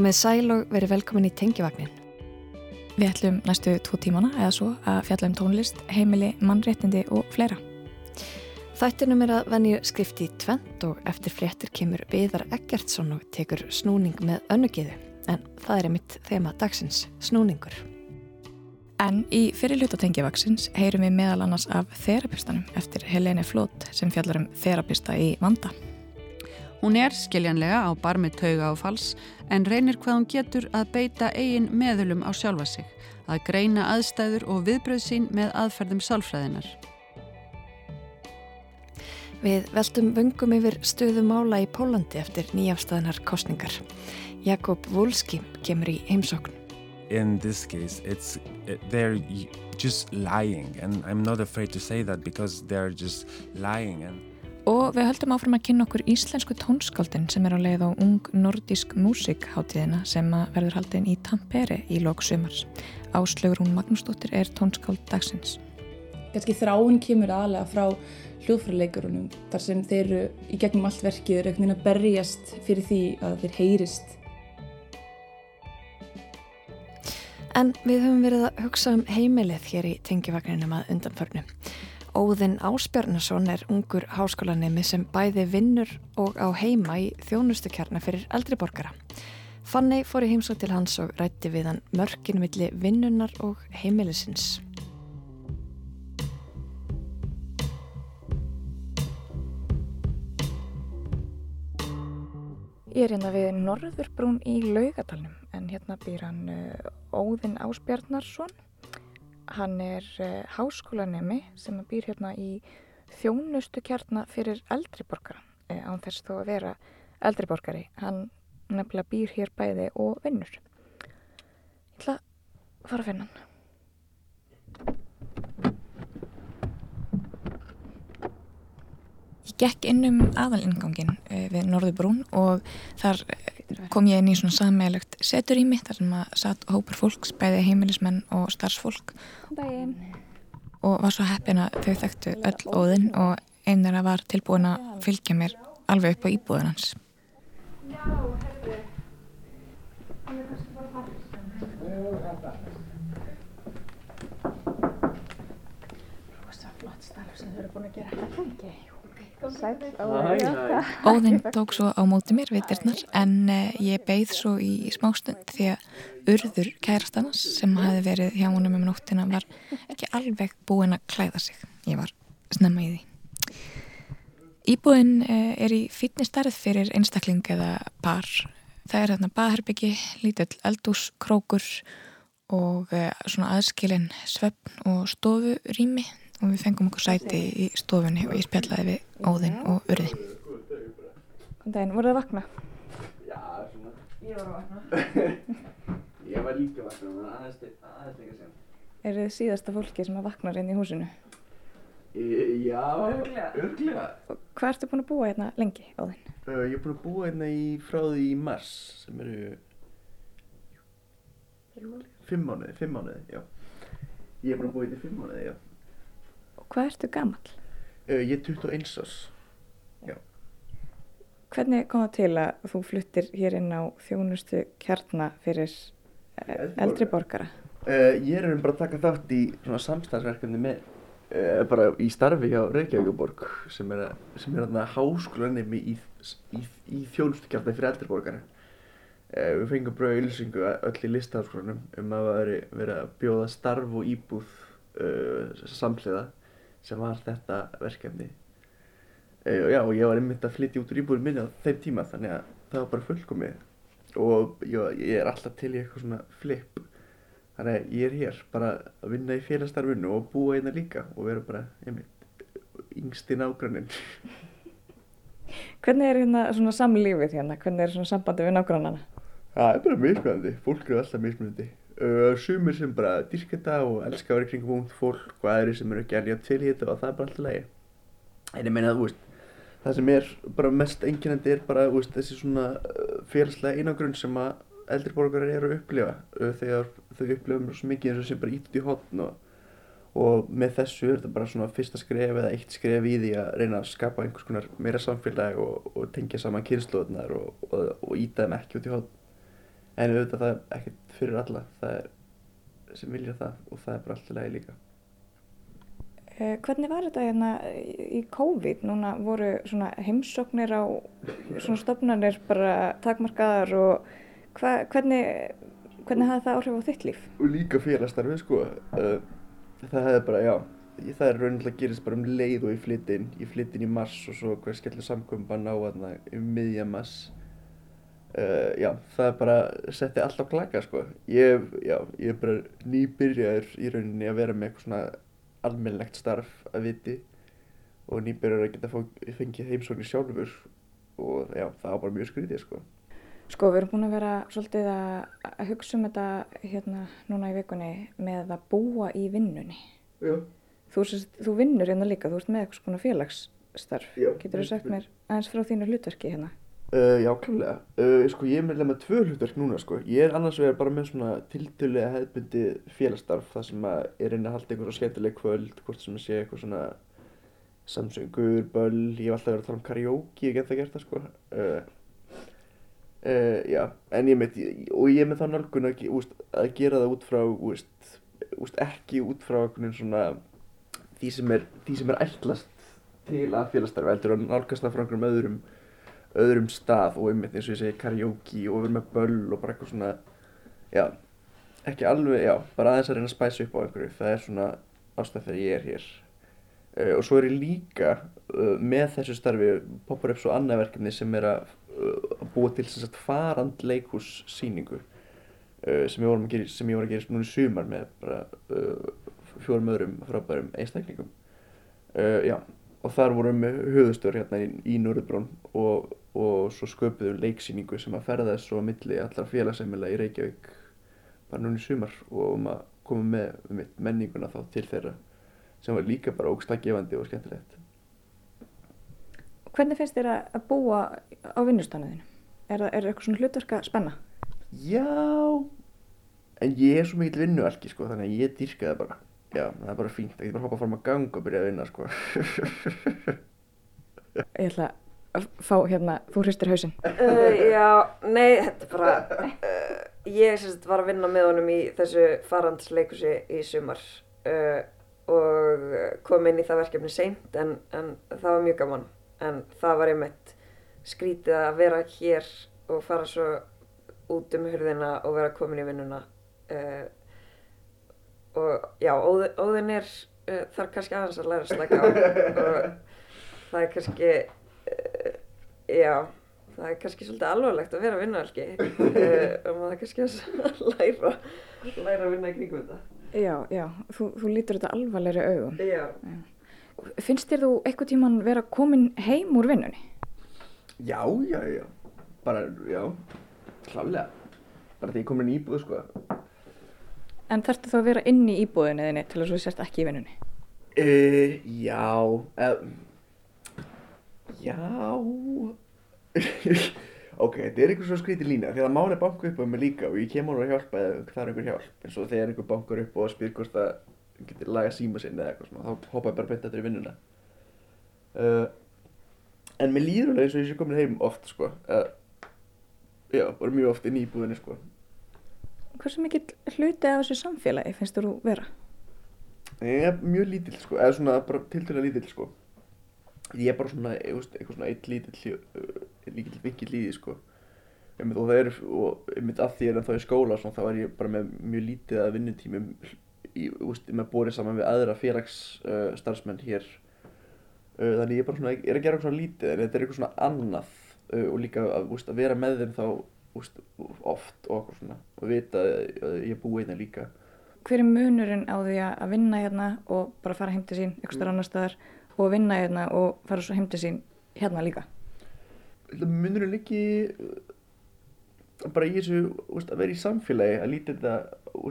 Komið sæl og verið velkomin í Tengjavagnin. Við ætlum næstu tvo tímana eða svo að fjalla um tónlist, heimili, mannréttindi og fleira. Þættinum er að venju skrifti í tvent og eftir fléttir kemur Viðar Eggertsson og tekur snúning með önnugiðu. En það er mitt þema dagsins, snúningur. En í fyrir hluta Tengjafagsins heyrum við meðal annars af þerapistanum eftir Helene Flót sem fjallar um þerapista í vanda. Hún er skiljanlega á barmi tauga og fals en reynir hvað hún getur að beita eigin meðulum á sjálfa sig, að greina aðstæður og viðbröð sín með aðferðum sálfræðinar. Við veltum vöngum yfir stöðu mála í Pólandi eftir nýjafstæðinar kostningar. Jakob Wolski kemur í heimsókn. In this case, it's they're just lying and I'm not afraid to say that because they're just lying and Og við höldum áfram að kynna okkur íslensku tónskáldin sem er á leið á ung nordísk músikháttíðina sem verður haldin í Tampere í lók sumars. Áslögur hún Magnúsdóttir er tónskáld dagsins. Ganski þráinn kemur aðlega frá hljóðfræðileikurunum þar sem þeir eru í gegnum allt verkið eru ekkert að berjast fyrir því að þeir heyrist. En við höfum verið að hugsa um heimilið hér í tengjavagninum að undanförnum. Óðinn Áspjarnason er ungur háskólanemi sem bæði vinnur og á heima í þjónustukjarna fyrir eldriborgara. Fanni fór í heimsók til hans og rætti við hann mörkin milli vinnunar og heimilisins. Ég er hérna við Norðurbrún í Laugadalnum en hérna býr hann Óðinn Áspjarnarsson Hann er uh, háskólanemi sem býr hérna í þjónustu kjarna fyrir eldriborgara eh, án þess þó að vera eldriborgari. Hann nefnilega býr hér bæði og vinnur. Ég ætla að fara að finna hann. Ég gekk inn um aðalinngángin uh, við Norðurbrún og þar kom ég inn í svona sammeilegt setur í mig þar sem að satt hópur fólks, bæði heimilismenn og starfsfólk. Dæin. og var svo heppin að þau þekktu öll óðinn og einnara var tilbúin að fylgja mér alveg upp á íbúðun hans. Hann er búin að gera. Þetta ekki Óðinn tók svo á móti mér vitirnar en eh, ég beigð svo í smástund því að urður kærastannas sem hafi verið hjá honum um nóttina var ekki alveg búin að klæða sig. Ég var snemma í því. Íbúinn eh, er í fítnistarð fyrir einstakling eða par. Það er hérna baðherbyggi, lítill eldús, krókur og eh, svona aðskilin svefn og stofurými og við fengum okkur sæti í stofunni og ég spjallaði við Óðinn og Urði. Góðan daginn, voruð það að vakna? Já, svona. Ég var að vakna. ég var líka að vakna, en aðeins ekki að segja. Er þið síðasta fólki sem að vakna reyn í húsinu? E, já, örglega. Hvað ertu búin að búa hérna lengi, Óðinn? Ég er búin að búa hérna í fráði í mars, sem eru fimm mánuði, fimm mánuði, já. Ég er búin að búa hérna í fimm mánuði, já. Hvað ertu gammal? Uh, ég er 21 árs. Hvernig kom það til að þú fluttir hér inn á þjónustu kjarna fyrir uh, eldri borgara? Uh, ég er um bara að taka þátt í svona samstagsverkefni með bara í starfi hjá Reykjavíkuborg sem er, sem er háskólanemi í, í, í þjónustu kjarna fyrir eldri borgara. Við fengum bröðu ylsingu öll í listaháskólanum um að vera að bjóða starf og íbúð samhliða sem var þetta verkefni. E, og já, ég var einmitt að flytja út úr íbúinu minni á þeim tíma þannig að það var bara fullkomið. Og já, ég er alltaf til í eitthvað svona flip. Þannig að ég er hér bara að vinna í félagsstarfinu og búa einna líka og vera bara einmitt yngst í nágranninn Hvernig er hérna svona samlífið hérna? Hvernig er svona sambandi við nágrannana? Það er bara mismunandi, fólk eru alltaf mismunandi Uh, sumir sem bara dyrka þetta og elska að vera kring ungt fólk og aðri sem eru ekki alveg til í þetta og það er bara alltaf lægi en ég meina að veist, það sem er bara mest enginandi er bara veist, þessi svona uh, félagslega einangrunn sem að eldri borgarar eru að upplifa. Uh, þegar þau upplifa mjög mikið eins og sem bara ítt í hotn og, og með þessu er þetta bara svona fyrsta skref eða eitt skref í því að reyna að skapa einhvers konar meira samfélag og, og tengja saman kynnslóðunar og, og íta þeim ekki út í hotn en auðvitað það er ekkert fyrir alla. Það er sem vilja það og það er bara allt í lagi líka. Eh, Hvernig var þetta hérna í COVID? Núna voru svona heimsóknir á svona stofnanir bara takmarkaðar og hva, hvernig, hvernig hafði það áhrif á þitt líf? og líka félagstarfi sko. Uh, það hefði bara, já það er raunilega að gerist bara um leið og ég flytt inn. Ég flytt inn í mars og svo hver skellur samkvæm bara ná þarna um miðja mars uh, já, það bara setti allt á klaka sko ég, já, ég er bara nýbyrjaður í rauninni að vera með eitthvað svona almennlegt starf að viti og nýbyrjaður að geta fengið heimsóknir sjálfur og já, það var bara mjög skrítið sko Sko, við erum búin að vera svolítið að, að hugsa um þetta hérna núna í vikunni með að búa í vinnunni. já, Þú, sérst, þú vinnur hérna líka, þú ert með eitthvað svona félagsstarf. Já, Getur þú sagt mér aðeins frá þínu hlutverki hérna? Uh, já, klálega. Uh, sko, ég er meðlega með tvö hlutverk núna, sko. Ég er annars vegar bara með svona tiltölulega hefðbundi félagsstarf, það sem að er reyna að halda einhver svo skemmtileg kvöld, hvort sem að sé eitthvað svona samsöngur, böll, ég hef alltaf verið að tala um karaoke, ég get það gert það, sko. Uh, já, en ég með, og ég með það nálgun að, úst, að gera það út frá, úst, úst, ekki út frá einhvern veginn svona því sem er, því sem er ætlast til að félagsstarfi, heldur að nálgast það frá einhverjum öðrum öðrum stað og einmitt eins og ég segi karaoke og vera með böll og bara eitthvað svona já, ekki alveg, já, bara aðeins að reyna að spæsa upp á einhverju, það er svona ástæð þegar ég er hér. Uh, og svo er ég líka uh, með þessu starfi poppar upp svo annað verkefni sem er að, uh, að búa til sem sagt farand uh, sem ég voru að gera, sem ég voru að gera núna í sumar með bara fjórum öðrum frábærum einstaklingum. Uh, já, og þar vorum við höfustur hérna í, í Norðurbrún og, og svo sköpuðum leiksýningu sem að ferðast svo á milli allra félagsheimila í Reykjavík bara núna í sumar og um að koma með, með menninguna þá til þeirra sem var líka bara ógslag gefandi og skemmtilegt. Hvernig finnst þér að að búa á vinnustannuðinu? Er það eitthvað svona hlutverk að spenna? Já, en ég er svo mikill vinnualki sko þannig að ég dýrka það bara. Já, það er bara fínt, það getur bara að hoppa fram að ganga og byrja að vinna sko. Ég ætla að fá hérna, þú hristir hausinn. Uh, já, nei, þetta er bara, uh, ég sérst var að vinna með honum í þessu farandsleikusi í sumar uh, og kom inn í það verkefni seint en, en það var mjög gaman. En það var einmitt skrítið að vera hér og fara svo út um hurðina og vera komin í vinnuna. Uh, og já, óð, óðin er, uh, þarf kannski aðeins að læra að slaka á og það er kannski, já, það er kannski svolítið alvarlegt að vera vinnaralki uh, og maður er kannski að læra, læra að vinna í kringum þetta. Já, já, þú, þú lítur þetta alvarlegri augum. Já. Finnst þér þú eitthvað tíman vera komin heim úr vinnunni? Já, já, já, bara, já, klálega. Bara því ég kom inn í íbúðu sko. En þarftu þá að vera inn í íbúðinni þinni til þess að þú sért ekki í vinnunni? Uh, já, uh, já, ok, þetta er einhver svo skrítið lína því að máli banku upp á mig líka og ég kem honum að hjálpa eða það er einhver hjálp eins og þegar einhver bankar upp og spyr hvort það getur laga síma sinni eða eitthvað svona, þá hoppa ég bara beint eftir í vinnuna. Uh, en mér líður alveg eins og ég sé komin heim oft sko, uh, já, bara mjög oft inn í íbúðinni sko. Hversu mikill hluti af þessu samfélagi finnst þú vera? Ég er mjög lítill sko, eða svona bara tiltölulega lítill sko. Ég er bara svona, ég eitthvað svona eitt lítill, uh, lítill vinkill í því sko. Og það er, og einmitt að því er en þá í skóla svona, þá er ég bara með mjög lítið að veist, með borið saman við aðra félagsstarfsmenn uh, starfsmenn hér. Uh, þannig ég er bara svona, ég er að gera eitthvað svona lítið en þetta er eitthvað svona annað uh, og líka að, veist, að vera með þeim þá, veist, oft og okkur svona og vita að ég búi einnig líka. Hver er munurinn á því að að vinna hérna og bara fara heim til sín eitthvað starf annar staðar og að vinna hérna og fara svo heim til sín hérna líka? munur liggi uh, bara í þessu úst, að vera í samfélagi að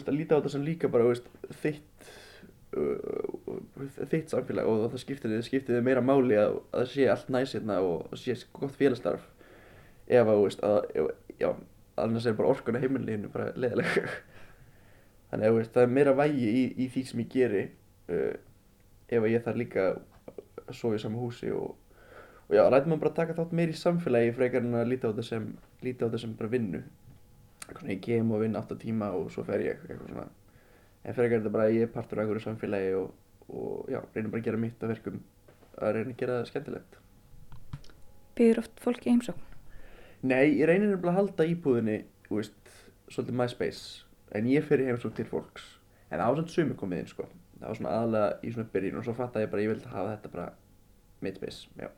að líta á þetta sem líka bara úst, þitt uh, þitt samfélag og það skiptir þið skiptir þið meira máli að, að það sé allt næs hérna og sé gott félagsstarf ef að, úst, að ef, já, annars er bara orkun á heimilinu bara leðileg þannig að úst, það er meira vægi í, í því sem ég geri uh, ef að ég þarf líka að sofa í sama húsi og og já, rætum maður bara að taka þátt meir í samfélagi frekar en að líta á þetta sem, sem bara vinnu. Svona, ég kem og vinn 8 tíma og svo fer ég eitthvað svona. En ekki er þetta bara að ég er partur af einhverju samfélagi og, og já, reynir bara að gera mitt af verkum að reyna að gera það skemmtilegt. Býður oft fólki heimsókn? Nei, ég reynir nefnilega að halda íbúðinni, þú veist, svolítið MySpace en ég fer heimsókn til fólks. En svona sumi komið inn, sko það var svona aðalega í svona byrjun og svo fatt að ég bara, ég vildi hafa þetta bara mitt space, já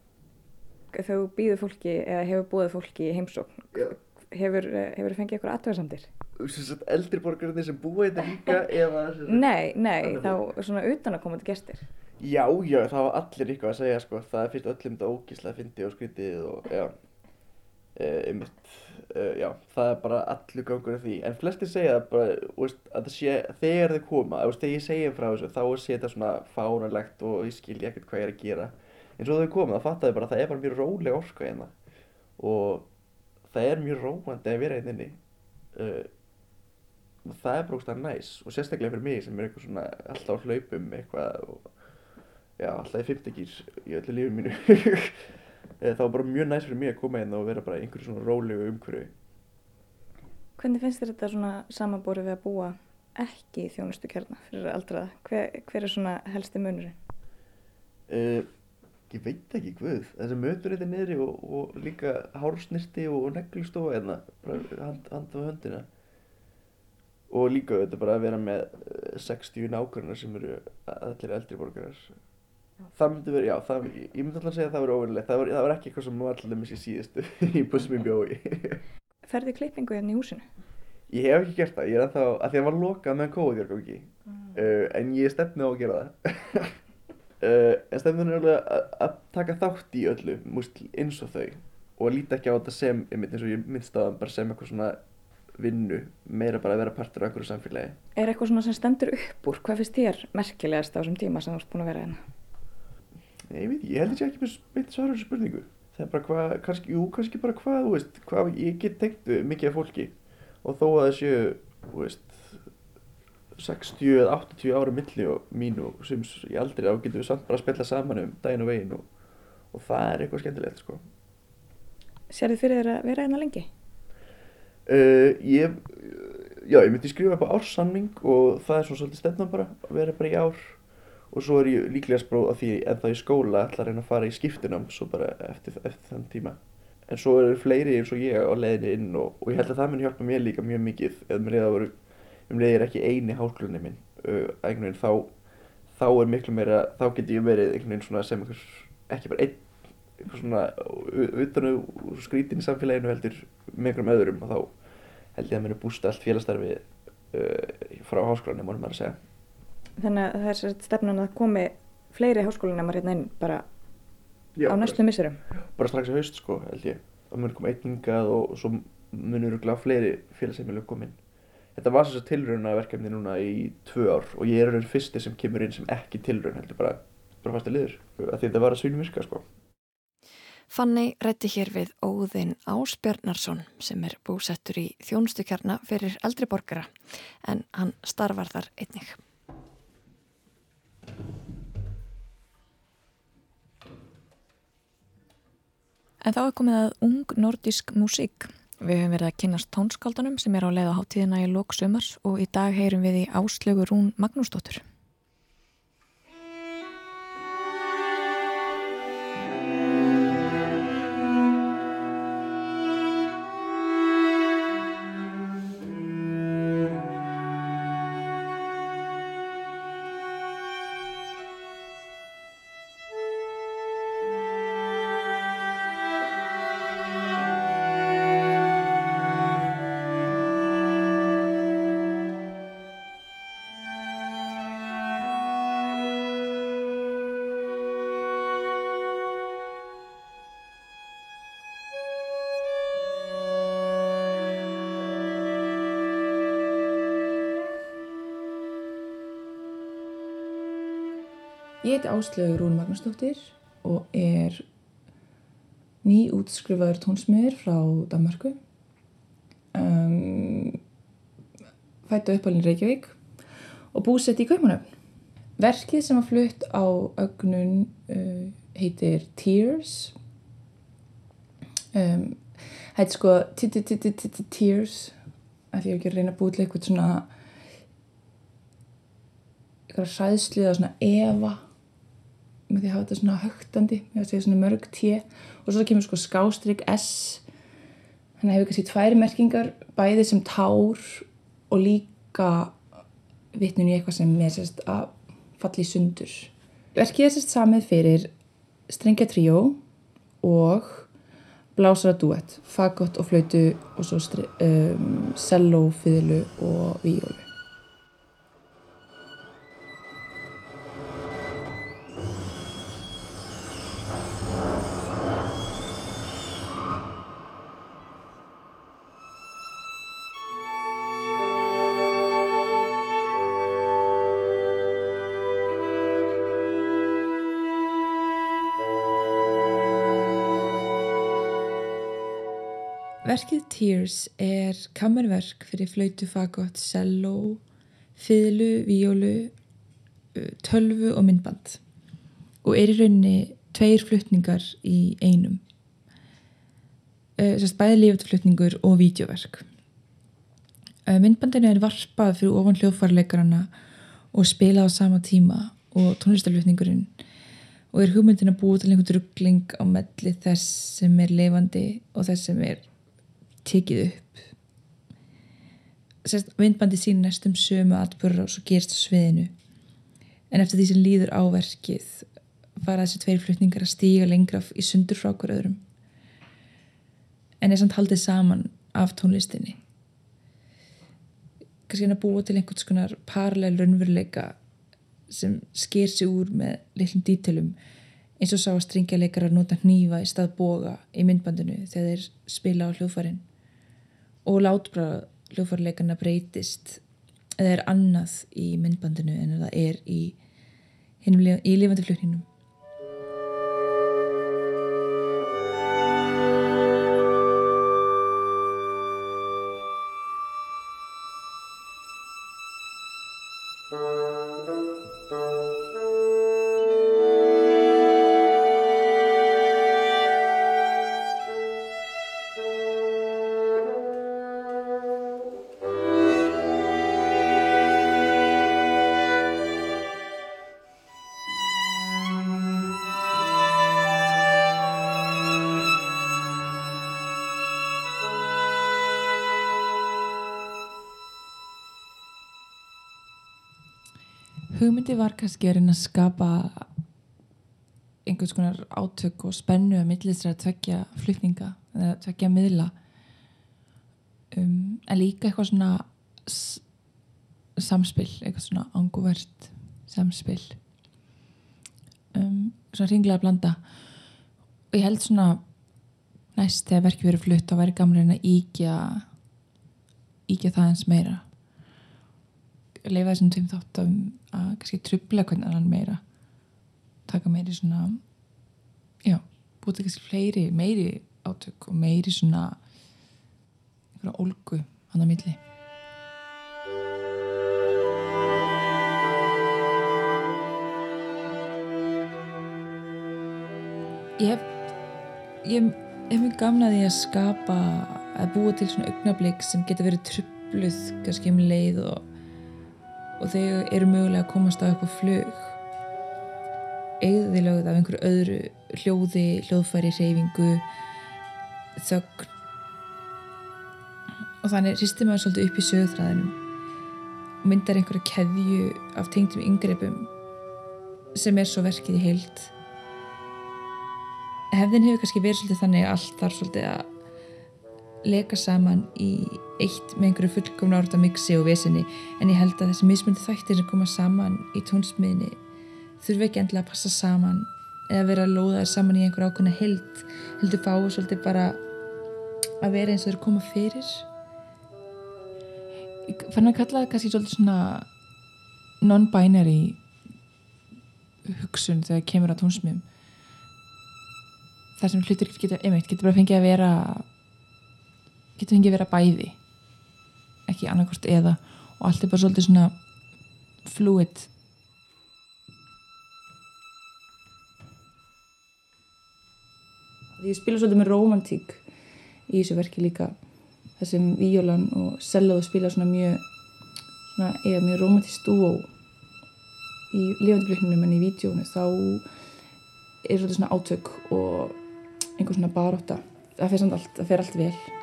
Þegar þú býður fólki eða hefur búið fólki í heimsókn, Já. hefur, hefur fengið eitthvað aðtöðarsamdir? Sagt, eldri borgarnir sem búa þetta líka eða Nei, nei, þá svona utan að koma til gestir. Já, já, það var allir eitthvað að segja sko, það er fyrst öllum þetta ógíslega fyndi og skrítið og já, einmitt, uh, já, það er bara allur gangur af því, en flestir segja það bara, veist, að það sé, þegar þau koma, veist, þegar ég segja frá þessu, þá sé þetta svona fáranlegt og ég skilji ekkert hvað ég er að gera, en svo þau koma, þá fattaði bara að það er bara mjög róleg orka hérna. Og það er mjög róandi að vera hérna inni, uh, og það er bara ógstæðan næs. Og sérstaklega fyrir mig sem er eitthvað svona alltaf á hlaupum eitthvað og já, alltaf í fimmtekýr í öllu lífið mínu það var bara mjög næst fyrir mig að koma hérna og vera bara einhverju svona rólegu umhverju Hvernig finnst þér þetta svona samanbórið við að búa ekki í þjónustu kjarna fyrir aldraða? Hver, hver er svona helsti munurinn? uh, ég veit ekki hvað þessi mötur þetta niðri og, og líka hársnirti og, og neglustofa hérna hand, hand á höndina og líka þetta bara að vera með eh, 60 nákvæmna sem eru allir eldri borgarar það myndi vera, já, það, ég myndi alltaf að segja að það var óvinnilegt, það var, það var ekki eitthvað sem var allir missi síðustu í bussum í bjói. Ferði klippingu hérna í húsinu? Ég hef ekki gert það, ég er ennþá, að því að var lokað með COVID-19 uh, en ég stefni á að gera það. Uh, en stefnun er alveg að, taka þátt í öllu múst, eins og þau. Og að líta ekki á þetta sem, eins og ég minnst á það bara sem eitthvað svona vinnu. Meira bara að vera partur af einhverju samfélagi. Er eitthvað svona sem stendur upp úr? Hvað finnst þér merkilegast á þessum tíma sem þú ert búin að vera hérna? Nei, ég veit, ekki, ég held ekki með mitt svara þessu spurningu það er bara hvað, kannski, jú, kannski bara hvað, þú veist, hvað ég get tengt mikið af fólki og þó að það séu, þú veist 60 eða 80 ára milli og mín og sem í aldrei þá getum við samt bara að spilla saman um daginn og veginn og, og það er eitthvað skemmtilegt sko. Sér þið fyrir þér að vera hérna lengi? uh, ég já, ég myndi skrifa upp á ársamning og það er svona svolítið stefnan bara að vera bara í ár og svo er ég líklega spróð að því en það í skóla ætla að reyna að fara í skiptunum svo bara eftir, eftir þann tíma. En svo eru fleiri eins og ég á leiðinni inn og, og ég held að það mun hjálpa mér líka mjög mikið eða mér að vera um leiðir ekki eini háskólinni minn. Uh, veginn þá þá er miklu meira, þá get ég verið einhvern veginn svona sem einhver, ekki bara einn svona u- utan og skrítin í samfélaginu heldur með einhverjum öðrum. Og þá held ég að mér er bústa allt félagstarfi uh, frá háskólanum, mánum maður að segja Þannig að það er stefnan að komi fleiri háskólinemar hérna inn bara Já, á næstu missurum. bara strax í haust sko held ég það mun koma einningað og svo munur gláð fleiri félagsheimilu komin þetta var þess að tilrauna verkefni núna í tvö ár og ég er raun fyrsti sem kemur inn sem ekki tilraun heldur bara, bara fasta liður að því þetta var að svínum virka sko Fanny rætti hér við Óðinn Ásbjörnarsson sem er búsettur í þjónustukjarna fyrir eldri borgara en hann starfar þar einnig. En þá er komið að ung nordisk músík. Við höfum verið að kynast tónskáldanum sem er á leið á háttíðina í lok sumars og í dag heyrum við í áslögu Rún Magnúsdóttur. Heiti Áslögu Rún Magnúsdóttir og er nýútskrifaður tónsmiður frá Danmarku. Um, fættu uppalinn Reykjavík og búsett í Kaupanöfn. Verkið sem var flutt á ögnun uh, heitir Tears. Um, heitir sko Tears að því ég hef ekki að reyna að búið til eitthvað svona eitthvað hræðslu eða svona efa með því að hafa þetta svona högtandi með að segja svona mörg T. Og svo kemur sko skástrík S. Þannig að hefur kannski tvær merkingar bæði sem tár og líka vitnun í eitthvað sem er sérst að falli sundur. Verkið er sérst samið fyrir strengja tríó og blásara duett, fagott og flautu og svo um, cello, fiðlu og víólu Tears er kammerverk fyrir flautu, fagott, cello, fiðlu, víólu, tölvu og myndband og er í rauninni tveir flutningar í einum. Sérst bæði lífutflutningur og vídeoverk. Myndbandinu er varpað fyrir ofan hljóðfarleikarana og spilað á sama tíma og tónlistarflutningurinn og er hugmyndin að búið til einhvern ruggling á melli þess sem er levandi og þess sem er tekið upp. Sérst, myndbandi sín næstum sömu atbyrra og svo gerist á sviðinu. En eftir því sem líður áverkið fara þessi tveir flutningar að stíga lengra í sundur frá okkur öðrum. En er samt haldið saman af tónlistinni. Kannski hann að búa til einhvers konar paralel raunveruleika sem sker sig úr með litlum dítilum eins og sá að stringja leikar að nota hnífa í stað boga í myndbandinu þegar þeir spila á hljóðfærin og látbráð hljóðfærleikarna breytist. Eða er annað í myndbandinu en það er í, í lifandi flutningnum hugmyndi var kannski að reyna að skapa einhvers konar átök og spennu að millisra að tvekja flutninga eða tvekja miðla. Um, en líka eitthvað svona samspil eitthvað svona anguvert samspil. Um, svona ringlega blanda. Og ég held svona næst þegar verkið verið flutt þá væri gamlega að íkja íkja það eins meira leifa þessum tveim þáttum að kannski trubla hvernig hann meira. Taka meiri svona já, búið kannski fleiri meiri átök og meiri svona einhverja olgu hann að milli. Ég hef ég hef mjög gamnaði að skapa að búa til svona augnablík sem getur verið trubluð kannski um leið og og þau eru mögulega að komast á eitthvað flug. Eigðilögð af einhverju öðru hljóði, hljóðfæri, reyfingu þögn. Og þannig hristir maður svolítið upp í sögþræðinum og myndar einhverju keðju af tengdum yngreipum sem er svo verkið í heilt hefðin hefur kannski verið svolítið þannig að allt þarf svolítið að leka saman í eitt með einhverju fullkomna orða mixi og vesinni en ég held að þessi mismundi þættir sem koma saman í tónsmiðinni þurfi ekki endilega að passa saman eða vera að lóða þér saman í einhver ákveðna held heldur fáu svolítið bara að vera eins og þeir koma fyrir. Fann að kalla það kannski svolítið svona non-binary hugsun þegar kemur á tónsmiðum þar sem hlutur getur, einmitt, getur bara fengið að vera getur fengið að vera bæði annarkort eða og allt er bara svolítið svona fluid. Ég spila svolítið með romantík í þessu verki líka. Þar sem Víólan og Selloðu spila svona mjög svona, eða mjög romantist dúó í lifandi glöknunum en í vídjónu þá er þetta svona átök og einhver svona baróta það fer samt allt, það fer allt vel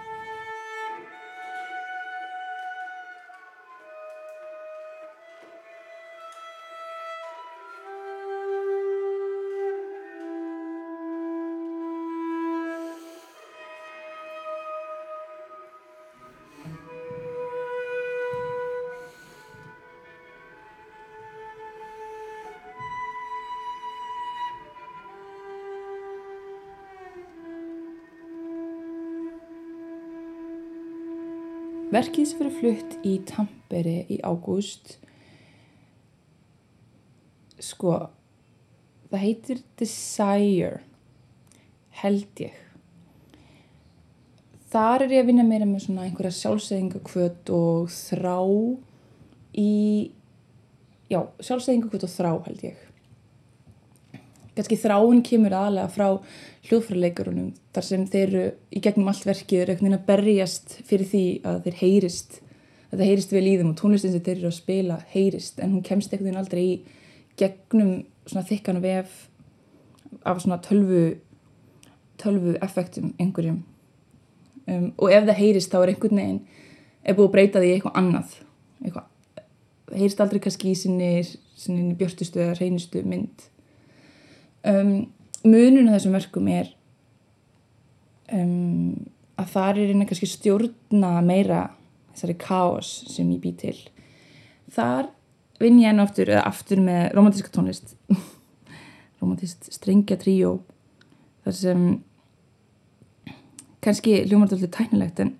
Verkið sem fyrir flutt í Tampere í ágúst sko það heitir Desire held ég. Þar er ég að vinna meira með svona einhverja sjálfsæðingakvöt og þrá í já, sjálfsæðingakvöt og þrá held ég kannski þráin kemur aðalega frá hljóðfærarleikarunum þar sem þeir eru í gegnum allt verkið eru einhvern veginn að berjast fyrir því að þeir heyrist að það heyrist vel í þeim og tónlistin sem þeir eru að spila heyrist en hún kemst einhvern veginn aldrei í gegnum svona þykkan vef af svona tölvu tölvu effektum einhverjum. Um, og ef það heyrist þá er einhvern veginn er búið að breyta því eitthvað annað. Eitthvað, það heyrist aldrei kannski í sinni, sinni björtustu eða reynustu mynd um, munun af þessum verkum er um, að það er einhvern kannski stjórna meira þessari káos sem ég bý til. Þar vinn ég enn aftur eða aftur með romantíska tónlist. Romantíst strengja tríó þar sem kannski hljómar þetta alltaf tæknilegt en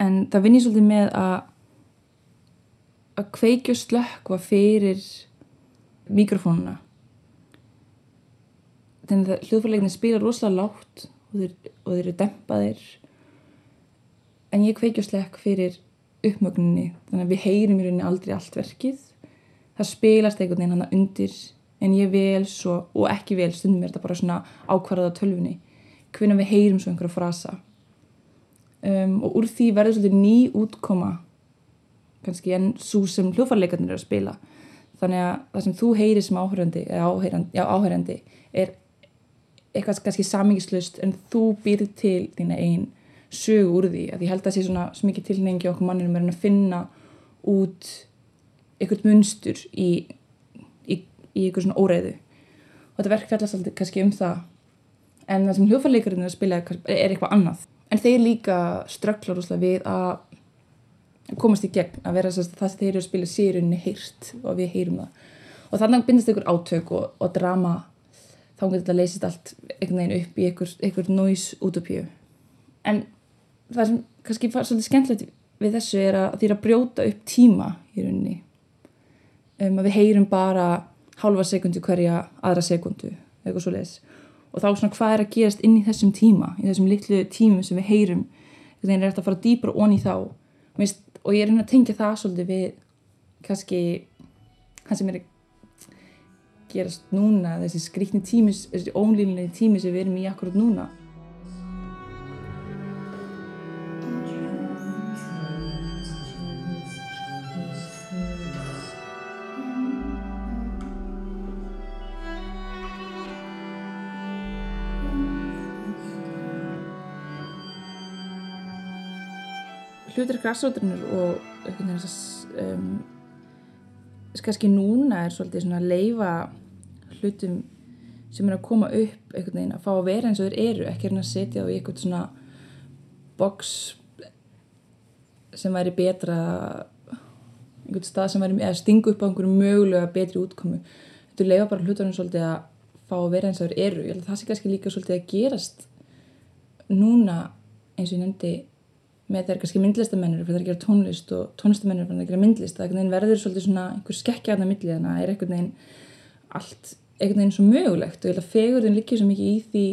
en það vinn ég svolítið með að að kveikja og slökkva fyrir mikrofónuna. Þannig að hljóðfærleikinni spila rosalega lágt og þeir, og þeir eru dempaðir. En ég kveikja og slekk fyrir uppmögninni þannig að við heyrum í rauninni aldrei allt verkið. Það spilast einhvern veginn hann undir en ég vel svo og ekki vel stundum er þetta bara svona ákvarðað á tölfunni hvernig við heyrum svo einhverja frasa. Um, og úr því verður svolítið ný útkoma kannski en svo sem hljóðfærleikarnir eru að spila þannig að það sem þú heyrir sem áhærandi eða áhærandi, já, áhærandi er eitthvað kannski samingislust en þú býrð til þína einn sögu úr því. Að ég held að það sé svona svo mikið tilnengi okkur mannir með að finna út eitthvað munstur í, í, í eitthvað svona óreiðu. Og þetta verk fellast alltaf kannski um það. En það sem hljófarleikarinn er að spila er eitthvað annað. En þeir líka strögglar úrslega við að komast í gegn að vera það sem þeir eru að spila sérunni heyrt og við heyrum það. Og þannig bindast ykkur átök og, og drama þá getur þetta leysist allt einhvern veginn upp í einhver, einhver nóis útopíu en það sem kannski var svolítið skemmtilegt við þessu er að því að brjóta upp tíma í rauninni. Um, að við heyrum bara halva sekundu hverja aðra sekundu eitthvað svo leiðis og þá svona hvað er að gerast inn í þessum tíma í þessum litlu tímum sem við heyrum þannig er þetta að fara dýbra onni þá. Mist, og ég er að tengja það svolítið við kannski hann sem er gerast núna þessi skrítni tími, þessi ónlýnilegi tími sem við erum í akkurat núna hlutir græsróturinnar og einhvern veginn þess að um, kannski núna er svolítið svona að leifa hlutum sem er að koma upp einhvern veginn að fá að vera eins og þeir eru ekki er að setja á einhvern svona box sem væri betra einhvern stað sem væri að stinga upp á einhverju mögulega betri útkomu. Þetta leifa bara hlutunum svolítið að fá að vera eins og þeir eru. Ég held að það sé kannski líka svolítið að gerast núna eins og ég nefndi með þeir kannski myndlistamennir fyrir að gera tónlist og tónlistamennir fyrir að gera myndlist það verður svolítið svona einhver skekkja að það milli þannig að það er einhvern veginn allt einhvern veginn svo mögulegt og ég held að fegurðin líkir svo mikið í því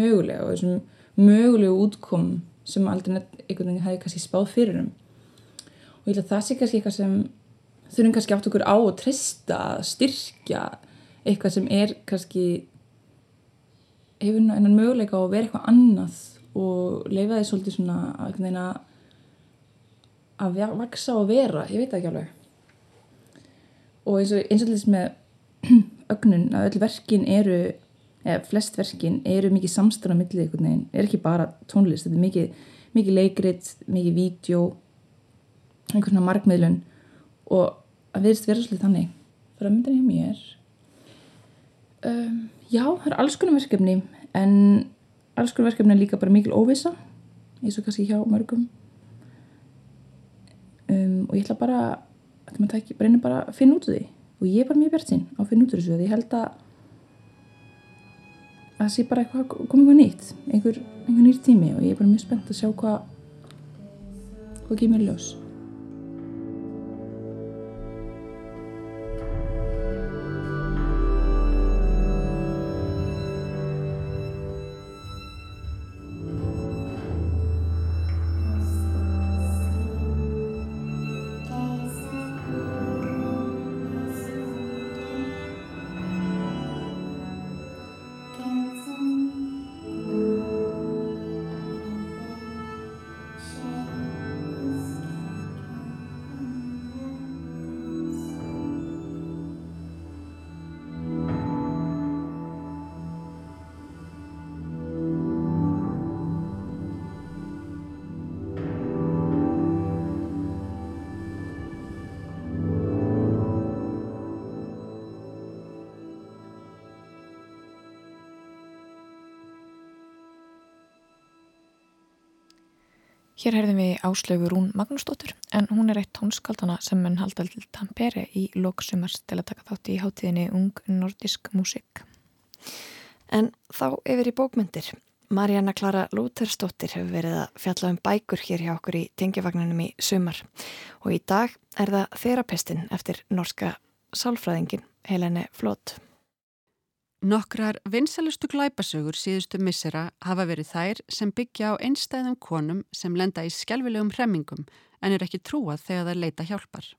mögulega og þessum mögulegu útkom sem aldrei einhvern veginn hefði kannski spáð fyrir um. Og ég held að það sé kannski eitthvað sem þurfum kannski átt okkur á að trista, styrkja eitthvað sem er kannski hefur einan möguleika á að vera eitthvað annað og leifa því svolítið svona að, að, að vaksa og vera, ég veit ekki alveg. Og eins og eins og þess með ögnun að öll verkin eru eða flest verkin eru mikið samstæðan á millið einhvern veginn, er ekki bara tónlist þetta er mikið, mikið leikrit, mikið vídeo einhvern svona markmiðlun. Og að viðst vera svolítið þannig. Framöndan hjá mér um, já, það er alls konar verkefni en alls konar verkefni er líka bara mikil óvisa eins og kannski hjá mörgum. Um, og ég ætla bara að reyna bara að finna út úr því. Og ég er bara mjög bjart sín á að finna út úr þessu því ég held að að það sé bara eitthvað komið eitthvað nýtt einhver, einhver nýtt tími. Og ég er bara mjög spennt að sjá hvað hvað kemur ljós Hér herðum við áslögu Rún Magnúsdóttur en hún er eitt tónskaldana sem mun halda til Tampere í lóksumars til að taka þátt í hátíðinni Ung Nordisk Músik. En þá yfir í bókmyndir. Marjana Klara Lútersdóttir hefur verið að fjalla um bækur hér hjá okkur í tengjavagnunum í sumar og í dag er það Þerapistin eftir norska sálfræðingin Helene Flót. Nokkrar vinsalustu glæpasögur síðustu missera hafa verið þær sem byggja á einstæðum konum sem lenda í skjálfilegum hremmingum en er ekki trúað þegar það leita hjálpar.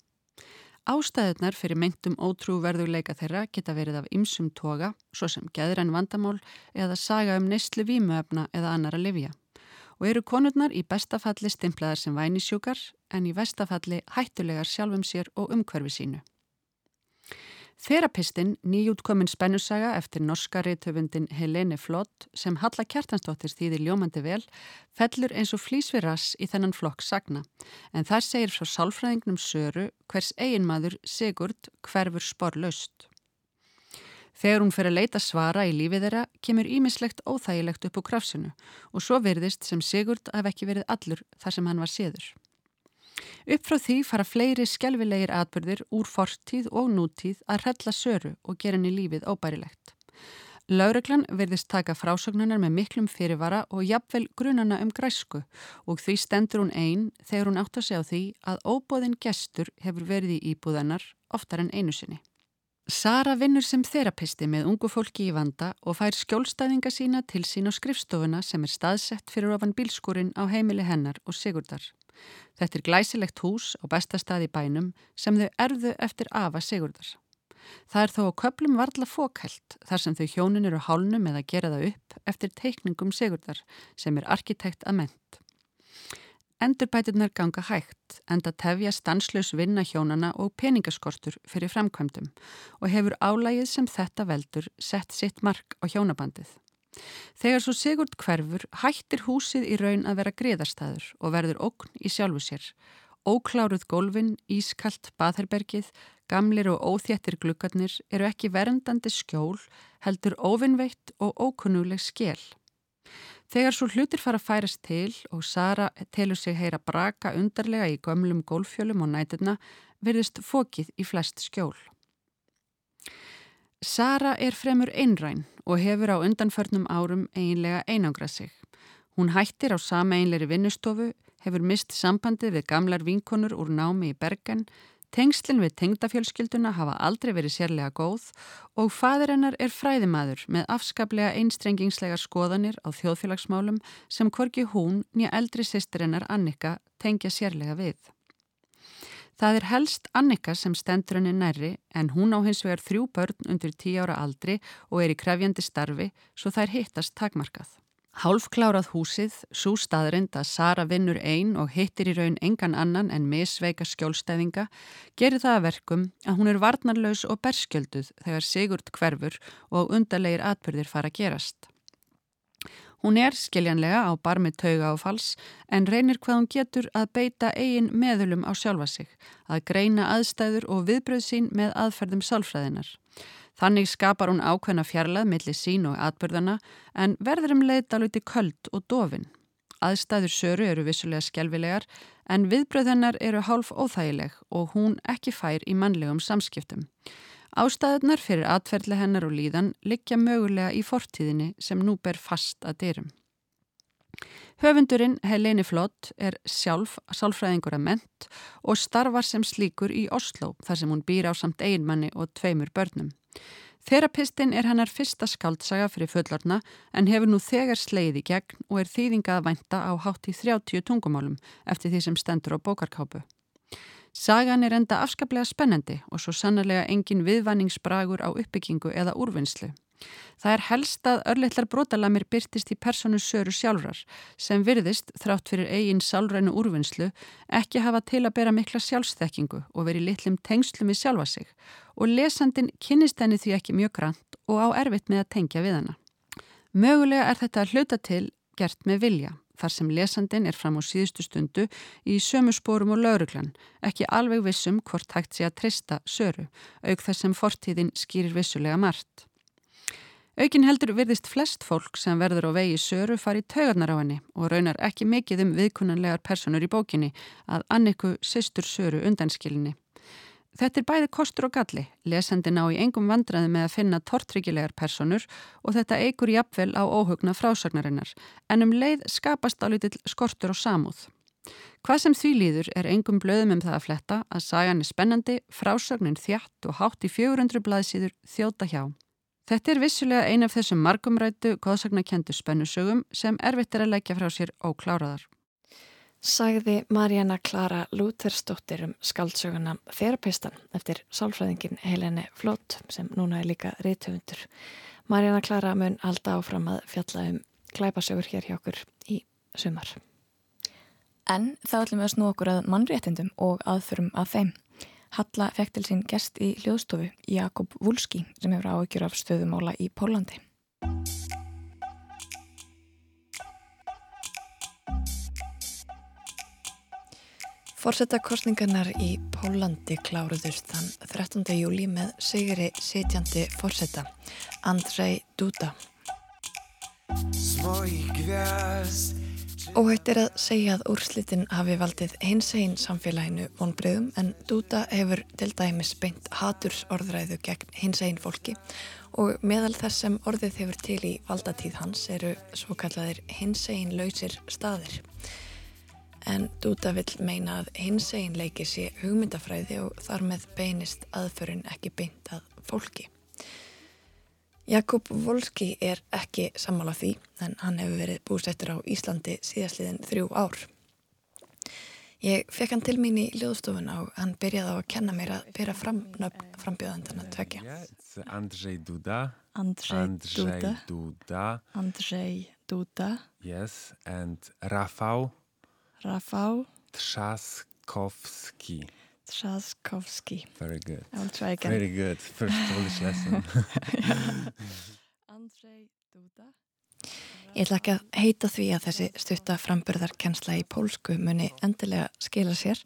Ástæðunar fyrir myndum ótrúverðuleika þeirra geta verið af ymsum toga, svo sem geðræn vandamál eða saga um neistlu vímuöfna eða annara livja. Og eru konurnar í bestafalli stimplaðar sem vænisjúkar en í vestafalli hættulegar sjálfum sér og umhverfi sínu. Þerapistin, nýjútkomin spennusaga eftir norska reytöfundin Helene Flott sem Halla Kjartansdóttir þýðir ljómandi vel, fellur eins og flýs við rass í þennan flokk sagna. En þar segir frá sálfræðingnum Söru hvers eiginmaður Sigurd hverfur sporlaust. Þegar hún fer að leita svara í lífið þeirra kemur ímislegt óþægilegt upp á krafsinu og svo verðist sem Sigurd haf ekki verið allur þar sem hann var séður. Upp frá því fara fleiri skjálfilegir atbyrðir úr fortíð og nútíð að hrella söru og gera henni lífið óbærilegt. Laureglan verðist taka frásögnunar með miklum fyrirvara og jafnvel grunana um græsku og því stendur hún einn þegar hún átt að segja á því að óbóðin gestur hefur verið í íbúðanar oftar en einu sinni. Sara vinnur sem þerapisti með ungu fólki í vanda og fær skjólstæðinga sína til sín á skrifstofuna sem er staðsett fyrir ofan bílskúrin á heimili hennar og Sigurdar. Þetta er glæsilegt hús á bestastadi bænum sem þau erðu eftir afa Sigurdar. Það er þó að köplum varðla fókælt þar sem þau hjónin eru hálnum eða gera það upp eftir teikningum Sigurdar sem er arkitekt að ment. Endurbætirnar ganga hægt enda tefja stanslaus vinna hjónana og peningaskortur fyrir framkvæmdum og hefur álægið sem þetta veldur sett sitt mark á hjónabandið. Þegar svo Sigurd hverfur hættir húsið í raun að vera griðarstaður og verður ógn í sjálfu sér. Ókláruð gólfin, ískalt baðherbergið, gamlir og óþjættir glukkarnir eru ekki verndandi skjól, heldur óvinnveitt og ókunnuleg skjel. Þegar svo hlutir fara að færast til og Sara telur sig heyra braka undarlega í gömlum gólfjölum og næturna verðist fókið í flest skjól. Sara er fremur einræn og hefur á undanförnum árum eiginlega einangra sig. Hún hættir á sama einleiri vinnustofu, hefur mist sambandið við gamlar vinkonur úr námi í Bergen, tengslinn við tengdafjölskylduna hafa aldrei verið sérlega góð og fadir hennar er fræðimaður með afskaplega einstrengingslegar skoðanir á þjóðfélagsmálum sem hvorki hún nýja eldri sýstir hennar Annika tengja sérlega við. Það er helst Annika sem stendur henni nærri en hún á hins vegar þrjú börn undir tí ára aldri og er í krefjandi starfi svo þær hittast takmarkað. Hálfklárað húsið, svo staðrind að Sara vinnur einn og hittir í raun engan annan en misveika skjólstæðinga, gerir það að verkum að hún er varnarlaus og berskjölduð þegar Sigurd hverfur og undarleir atbyrðir fara að gerast. Hún er skiljanlega á barmi tauga á fals en reynir hvað hún getur að beita eigin meðulum á sjálfa sig, að greina aðstæður og viðbröð sín með aðferðum sálfræðinar. Þannig skapar hún ákveðna fjarlað millir sín og atbyrðana en verður um leiðdaluti köld og dofin. Aðstæður söru eru vissulega skjálfilegar en viðbröðennar eru hálf óþægileg og hún ekki fær í mannlegum samskiptum. Ástæðunar fyrir atferðle hennar og líðan liggja mögulega í fortíðinni sem nú ber fast að dyrum. Höfundurinn Heleni Flott er sjálf sálfræðingur að ment og starfar sem slíkur í Oslo þar sem hún býr á samt einmanni og tveimur börnum. Þerapistin er hennar fyrsta skaldsaga fyrir fullorna en hefur nú þegar sleið í gegn og er þýðingað að vænta á hátt í 30 tungumálum eftir því sem stendur á bókarkápu. Sagan er enda afskaplega spennandi og svo sannarlega engin viðvanningsbragur á uppbyggingu eða úrvinnslu. Það er helst að örleitlar brotalamir byrtist í personu söru sjálfrar sem virðist, þrátt fyrir eigin sálrænu úrvinnslu, ekki hafa til að bera mikla sjálfsþekkingu og veri litlum tengslum í sjálfa sig og lesandin kynist henni því ekki mjög grann og á erfitt með að tengja við hana. Mögulega er þetta hluta til gert með vilja, þar sem lesandin er fram á síðustu stundu í sömu spórum og lauruglan, ekki alveg vissum hvort hægt sé að trista söru, auk þess sem fortíðin skýrir vissulega margt. Aukin heldur virðist flest fólk sem verður á vegi söru fari taugarnar á henni og raunar ekki mikið um viðkunnanlegar personur í bókinni að anniku sýstur söru undanskilinni. Þetta er bæði kostur og galli, lesandi ná í engum vandraði með að finna tortryggilegar personur og þetta eigur jafnvel á óhugna frásagnarinnar, en um leið skapast á lítill skortur og samúð. Hvað sem því líður er engum blöðum um það að fletta að sagan er spennandi, frásagnin þjátt og hátt í 400 blaðsíður þjóta hjá. Þetta er vissulega ein af þessum margumrættu, góðsagnakendu spennusögum sem erfitt er að leggja frá sér ókláraðar sagði Marjana Klara Lútersdóttir um skaldsöguna Þerapistan eftir sálfræðingin Helene Flót sem núna er líka reytöfundur. Marjana Klara mun alltaf áfram að fjalla um klæpasögur hér hjá okkur í sumar. En þá ætlum við að snú okkur að mannréttindum og aðförum að þeim. Halla fekk til sín gest í hljóðstofu Jakob Wulski sem hefur áökjur af stöðumála í Pólandi. Forsetakostningarnar í Pólandi kláruðust þann 13. júli með sigri sitjandi forseta, Andrzej Duda. Óhætt er að segja að úrslitin hafi valdið hins einn samfélaginu vonbreyðum en Duda hefur til dæmis beint hatursorðræðu gegn hins einn fólki og meðal þess sem orðið hefur til í valdatíð hans eru svo kallaðir hins einn lausir staðir en Dúta vill meina að hins einleiki sé hugmyndafræði og þar með beinist aðförin ekki beint að fólki. Jakob Volski er ekki sammála því en hann hefur verið búsettur á Íslandi síðastliðin þrjú ár. Ég fekk hann til mín í ljóðstofuna og hann byrjaði á að kenna mér að byrja fram frambjöðandana tvekja. Andrzej Duda. Andrzej Duda. Duda. Andrzej Duda. Yes, and Rafał Rafał Trzaskowski. Trzaskowski. Very good. I'll try again. Very good. First Polish lesson. Andrzej Duda. Ég ætla ekki að heita því að þessi stutta framburðarkensla í pólsku muni endilega skila sér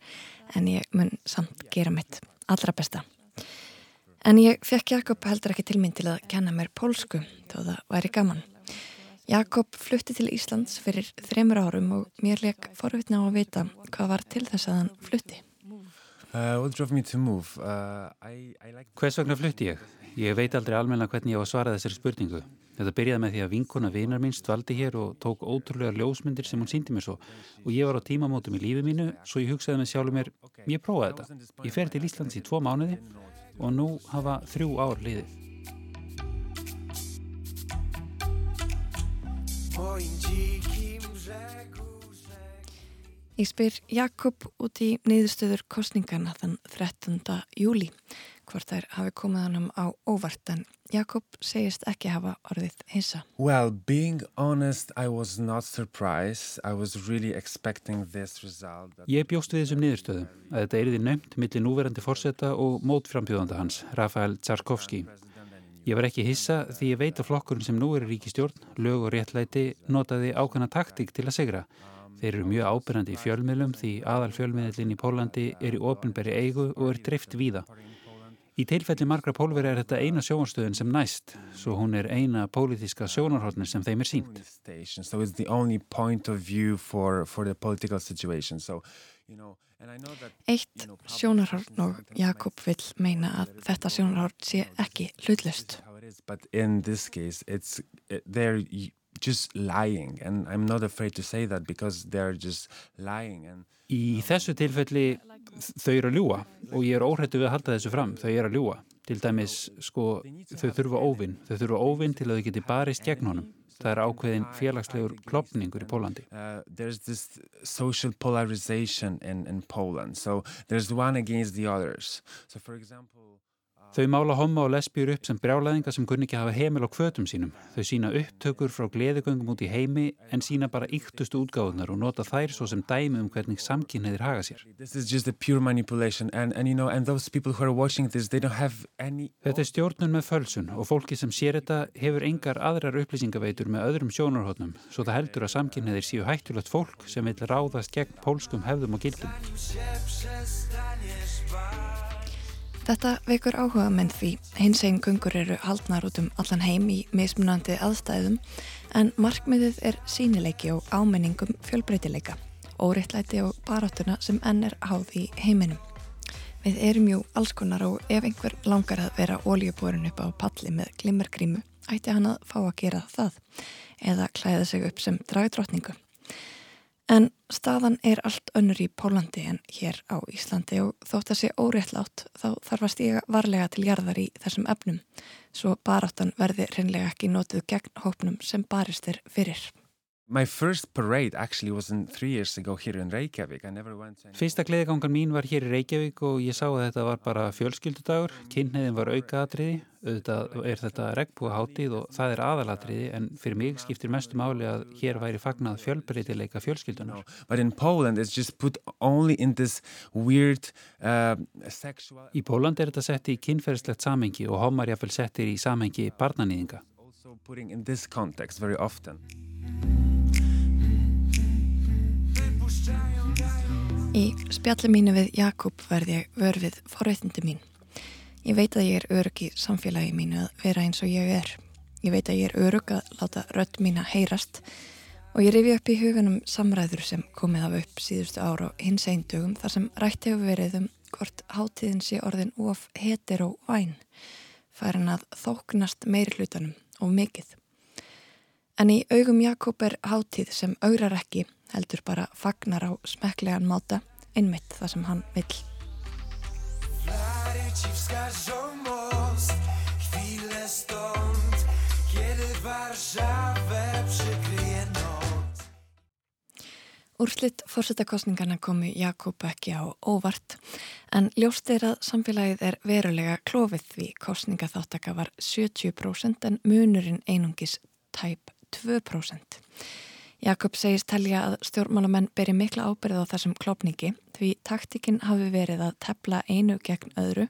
en ég mun samt gera mitt allra besta. En ég fekk Jakob heldur ekki til mín til að kenna mér pólsku þó það væri gaman. Jakob flutti til Íslands fyrir þreymur árum og mér leik forvitna á að vita hvað var til þess að hann flutti. Uh, uh, like... Hvers vegna flutti ég? Ég veit aldrei almenna hvernig ég á að svara þessari spurningu. Þetta byrjaði með því að vinkona vinar minn stvaldi hér og tók ótrúlega ljósmyndir sem hún síndi mér svo og ég var á tímamótum í lífi mínu svo ég hugsaði með sjálfur mér, ég prófaði þetta. Ég fer til Íslands í tvo mánuði og nú hafa þrjú ár liðið. Ég spyr Jakob út í niðurstöður kostningana þann 13. júli hvort þær hafi komið hann á óvart en Jakob segist ekki hafa orðið hissa. Well, being honest, I was not surprised. I was really expecting this result. Ég bjóst við þessum niðurstöðu að þetta eriði nömt millir núverandi fórseta og mótframbjóðanda hans, Rafael Tsarkovski. Ég var ekki hissa því ég veit að flokkurinn sem nú er í ríkistjórn, lög og réttlæti, notaði ákvæmna taktík til að segra. Þeir eru mjög ábyrjandi í fjölmiðlum því aðal fjölmiðlinn í Pólandi er í ofinberi eigu og er dreift víða. Í teilfelli margra pólveri er þetta eina sjónarstöðun sem næst, svo hún er eina pólitíska sjónarhóttnir sem þeim er sínt. Eitt sjónarhórn og Jakob vil meina að þetta sjónarhórn sé ekki hlutlust. But in this case, it's, they're just lying. And I'm not afraid to say that because they're just lying and Í þessu tilfelli þau eru að ljúa og ég er óhættu við að halda þessu fram, þau eru að ljúa til dæmis sko þau þurfa óvinn, þau þurfa óvinn til að þau geti barist gegn honum það er ákveðin félagslegur klopningur í Pólandi uh, Þau mála homma og lesbjur upp sem brjálæðinga sem kunni ekki hafa heimil á kvötum sínum. Þau sína upptökur frá gleðugöngum út í heimi en sína bara yktustu útgáðunar og nota þær svo sem dæmi um hvernig samkynniðir haga sér. And, and, you know, this, any... Þetta er stjórnun með fölsun og fólki sem sér þetta hefur engar aðrar upplýsingaveitur með öðrum sjónarhóttnum svo það heldur að samkynniðir séu hættulegt fólk sem vil ráðast gegn pólskum hefðum og gildum. Þetta vekur áhuga menn því hins einn gungur eru haldnar út um allan heim í mismunandi aðstæðum en markmiðið er sínileiki og ámenningum fjölbreytileika, óriðtlæti og baráttuna sem enn er háð í heiminum. Við erum jú allskonar og ef einhver langar að vera óljuborun upp á palli með glimmergrímu ætti hann að fá að gera það eða klæða sig upp sem dragdrottningu. En staðan er allt önnur í Pólandi en hér á Íslandi og þótt að sé óréttlátt þá þarf að stíga varlega til jarðar í þessum efnum svo baráttan verði reynlega ekki nótið gegn hópnum sem baristir fyrir. Fyrsta gleðigangan mín var hér í Reykjavík og ég sá að þetta var bara fjölskyldudagur. Kynniðin var aukaadriði, auðvitað er þetta regnbúa hátíð og það er aðaladriði en fyrir mig skiptir mestu máli að hér væri fagnað fjölbreytileika fjölskyldunar. No, but in Poland it's just put only in this weird uh, sexual... Í Póland er þetta sett í kynferðslegt samengi og homar jáfnvel settir í samengi barnanýðinga. Í spjalli mínu við Jakob verði ég vörfið forveitindi mín. Ég veit að ég er örug í samfélagi mínu að vera eins og ég er. Ég veit að ég er örug að láta rött mín að heyrast og ég rifi upp í huganum samræður sem komið af upp síðustu ára og hins einn dögum þar sem rætt hefur verið um hvort hátíðin sé orðin of heter og væn færin að þóknast meiri hlutanum og mikill. En í augum Jakob er hátíð sem augrar ekki heldur bara fagnar á smeklegan máta einmitt það sem hann vill. Úrslitt fórsetakostningarna komi Jakob ekki á óvart en ljóst er að samfélagið er verulega klófið því kostningaþáttaka var 70% en munurinn einungis tæp 2%. Jakob segist telja að stjórnmálamenn beri mikla ábyrð á þessum klopningi því taktikinn hafi verið að tepla einu gegn öðru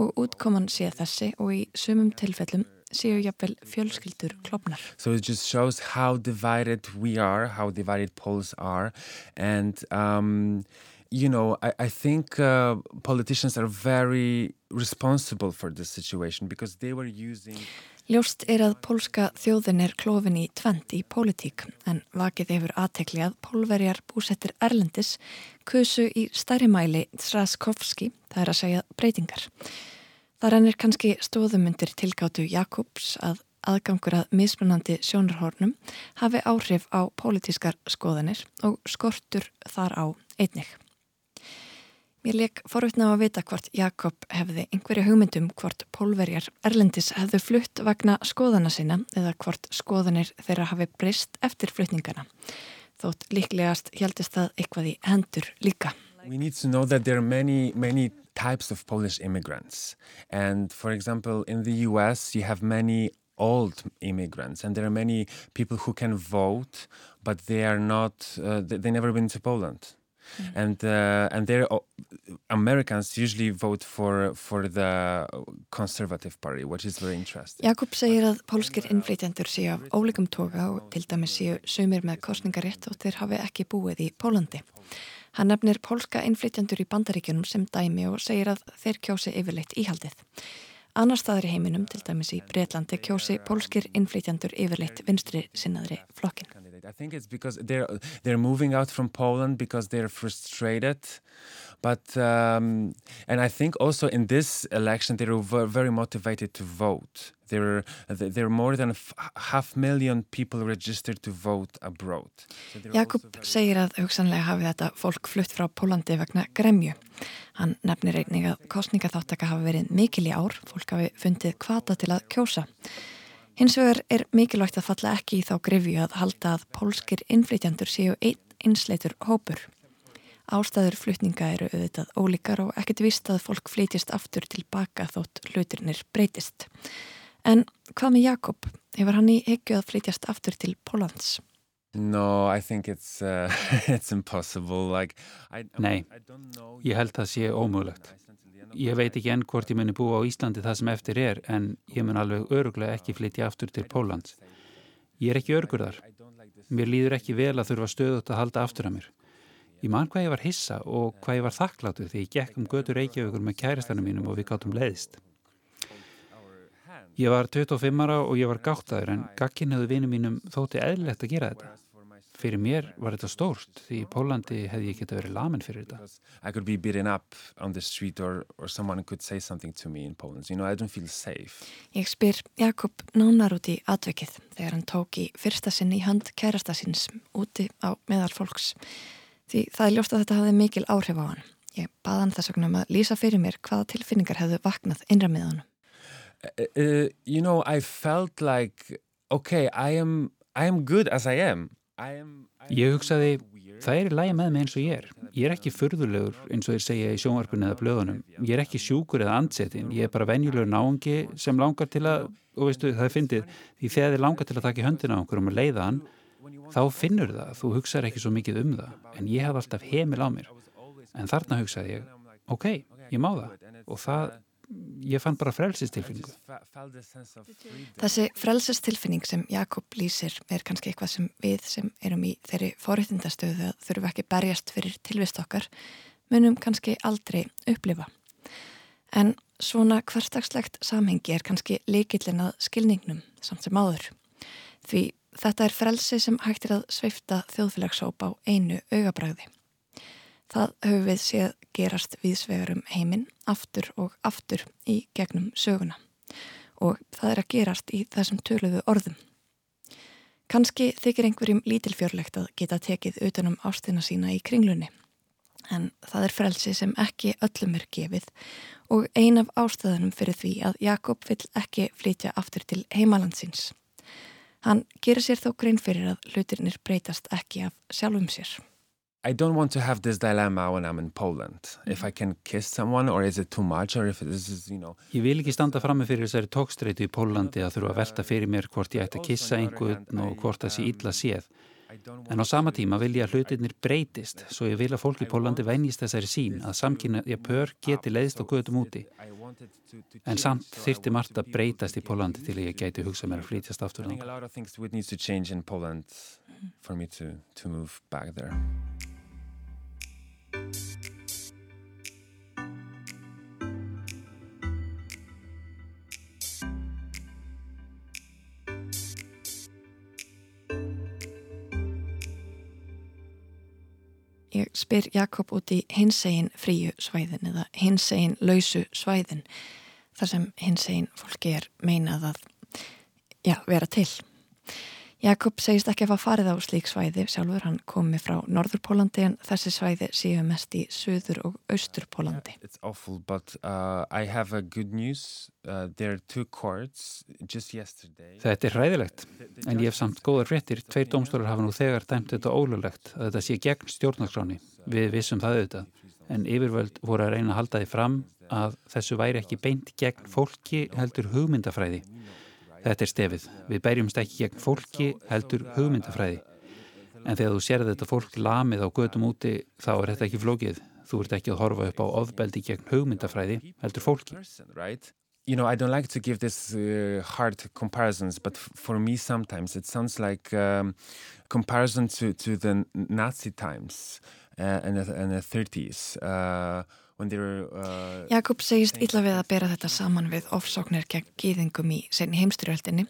og útkoman sé þessi og í sumum tilfellum séu jafnvel fjölskyldur klopnar. So it just shows how divided we are, how divided Poles are and um, you know, I, I think uh, politicians are very responsible for this situation because they were using Ljóst er að pólska þjóðin er klófin í tvent í pólitík en vakið hefur aðtekli að pólverjar búsettir Erlendis kusu í stærri mæli Traskovski, það er að segja breytingar. Það rennir kannski stóðumundir tilgáttu Jakobs að aðgangur að mismunandi sjónarhórnum hafi áhrif á pólitískar skoðanir og skortur þar á einnig. Mér leik forutna á að vita hvort Jakob hefði einhverju hugmyndum hvort pólverjar Erlendis hefðu flutt vagna skoðana sinna eða hvort skoðanir þeirra hafi breyst eftir flutningana. Þótt líklegast heldist það eitthvað í hendur líka. We need to know that there are many, many types of Polish immigrants. And for example, in the US, you have many old immigrants and there are many people who can vote, but they are not, uh, they, they never been to Poland. Mm. And uh, and there, Americans usually vote for for the conservative party, which is very interesting. Jakob segir að pólskir innflytjendur séu af ólíkum toga og til dæmis séu sömur með kostningarétt og þeir hafi ekki búið í Pólandi. Hann nefnir pólska innflytjandur í bandaríkjunum sem dæmi og segir að þeir kjósi yfirleitt íhaldið. Annar staðar í heiminum, til dæmis í Breitlandi, kjósi pólskir innflytjandur yfirleitt vinstri sinnaðri flokkin. I think it's because they're they're moving out from Poland because they're frustrated. But um, and I think also in this election they were very motivated to vote. There there are more than half million people registered to vote abroad. So Jakob segir að hugsanlega hafi þetta fólk flutt frá Pólandi vegna gremju. Hann nefnir einnig að kostningaþáttaka hafi verið mikil í ár, fólk hafi fundið kvata til að kjósa. Hins vegar er mikilvægt að falla ekki í þá grifju að halda að pólskir innflytjandur séu einn einsleitur hópur. Ástæður flutninga eru auðvitað ólíkar og ekkert vist að fólk flytjast aftur tilbaka þótt hluturnir breytist. En hvað með Jakob? Hefur hann í hegju að flytjast aftur til Pólans? No, I think it's, uh, it's impossible. Like, I, Nei, ég held það sé ómögulegt. Ég veit ekki enn hvort ég muni búa á Íslandi það sem eftir er en ég mun alveg öruglega ekki flytja aftur til Pólans. Ég er ekki örgur þar. Mér líður ekki vel að þurfa stöðut að halda aftur að mér. Ég man hvað ég var hissa og hvað ég var þakkláttu því ég gekk um götur Reykjavíkur með kærastanum mínum og við gáttum leiðist. Ég var 25 ára og ég var gáttaður en gagkin hefðu vinum mínum þótti eðlilegt að gera þetta fyrir mér var þetta stórt því í Pólandi hefði ég geta verið lamin fyrir þetta. I could be beaten up on the street or, or someone could say something to me in Poland. You know, I don't feel safe. Ég spyr Jakob nánar út í atvekið þegar hann tók í fyrsta sinn í hand kærasta sinns úti á meðal fólks. Því það er ljóst að þetta hafði mikil áhrif á hann. Ég baða hann þess vegna um að lýsa fyrir mér hvaða tilfinningar hefðu vaknað innra með hann. Uh, uh, you know, I felt like, okay, I am, I am good as I am. Ég hugsaði, það er í lægi með mig eins og ég er. Ég er ekki förðulegur eins og þeir segja í sjónvarpunni eða blöðunum. Ég er ekki sjúkur eða andsetin. Ég er bara venjulegur náungi sem langar til að, og veistu það er fyndið, því þegar þið langar til að taka í höndina okkur um að leiða hann, þá finnur það, þú hugsaður ekki svo mikið um það. En ég hef alltaf heimil á mér. En þarna hugsaði ég, ok, ég má það. Og það ég fann bara frelsistilfinningu. Þessi frelsistilfinning sem Jakob lýsir er kannski eitthvað sem við sem erum í þeirri forréttindastöðu að þurfum ekki berjast fyrir tilvist okkar munum kannski aldrei upplifa. En svona hverstagslegt samhengi er kannski leikillin að skilningnum samt sem áður. Því þetta er frelsi sem hægtir að sveifta þjóðfélagsóp á einu augabræði. Það höfum við séð gerast viðsvegar um heiminn aftur og aftur í gegnum söguna og það er að gerast í þessum töluðu orðum. Kanski þykir einhverjum lítilfjörlegt að geta tekið utanum ástina sína í kringlunni en það er frelsi sem ekki öllum er gefið og ein af ástöðunum fyrir því að Jakob vill ekki flytja aftur til heimalandsins. Hann gerir sér þó grein fyrir að hlutirnir breytast ekki af sjálfum sér. I don't want to have this dilemma when I'm in Poland. If I can kiss someone or is it too much or if this is, you know... Ég vil ekki standa fram með fyrir þessari tókstreitu í Pólandi að þurfa að velta fyrir mér hvort ég ætti að kissa einhvern og hvort það sé illa séð. En á sama tíma vil ég að hlutinir breytist svo ég vil að fólk í Pólandi vænjist þessari sín að samkynna ég pör geti leiðist á gödum úti. En samt þyrti margt að breytast í Pólandi til ég gæti hugsa mér að flytjast aftur. Spyr Jakob út í hinsegin fríu svæðin eða hinsegin lausu svæðin þar sem hinsegin fólki er meinað að já, vera til. Jakob segist ekki að fá farið á slík svæði sjálfur, hann komi frá Norðurpólandi en þessi svæði séu mest í Suður og Austurpólandi. Yeah, awful, but, uh, uh, þetta er hræðilegt, en ég hef samt góðar fréttir. Tveir dómstólar hafa nú þegar dæmt þetta ólulegt að þetta sé gegn stjórnarskráni. Við vissum það auðvitað. en yfirvöld voru að reyna að halda því fram að þessu væri ekki beint gegn fólki heldur hugmyndafræði. Þetta er stefið. Við berjumst ekki gegn fólki heldur hugmyndafræði. En þegar þú sér þetta fólk lamið á gödum úti þá er þetta ekki flókið. Þú ert ekki að horfa upp á ofbeldi gegn hugmyndafræði heldur fólki. You know, I don't like to give this uh, hard comparisons, but for me sometimes it sounds like um, comparison to, to the Nazi times uh, in, the, in the 30s. Uh, uh, Jakob segist illa við að bera þetta saman við ofsóknir gegn gýðingum í senni heimstyrjöldinni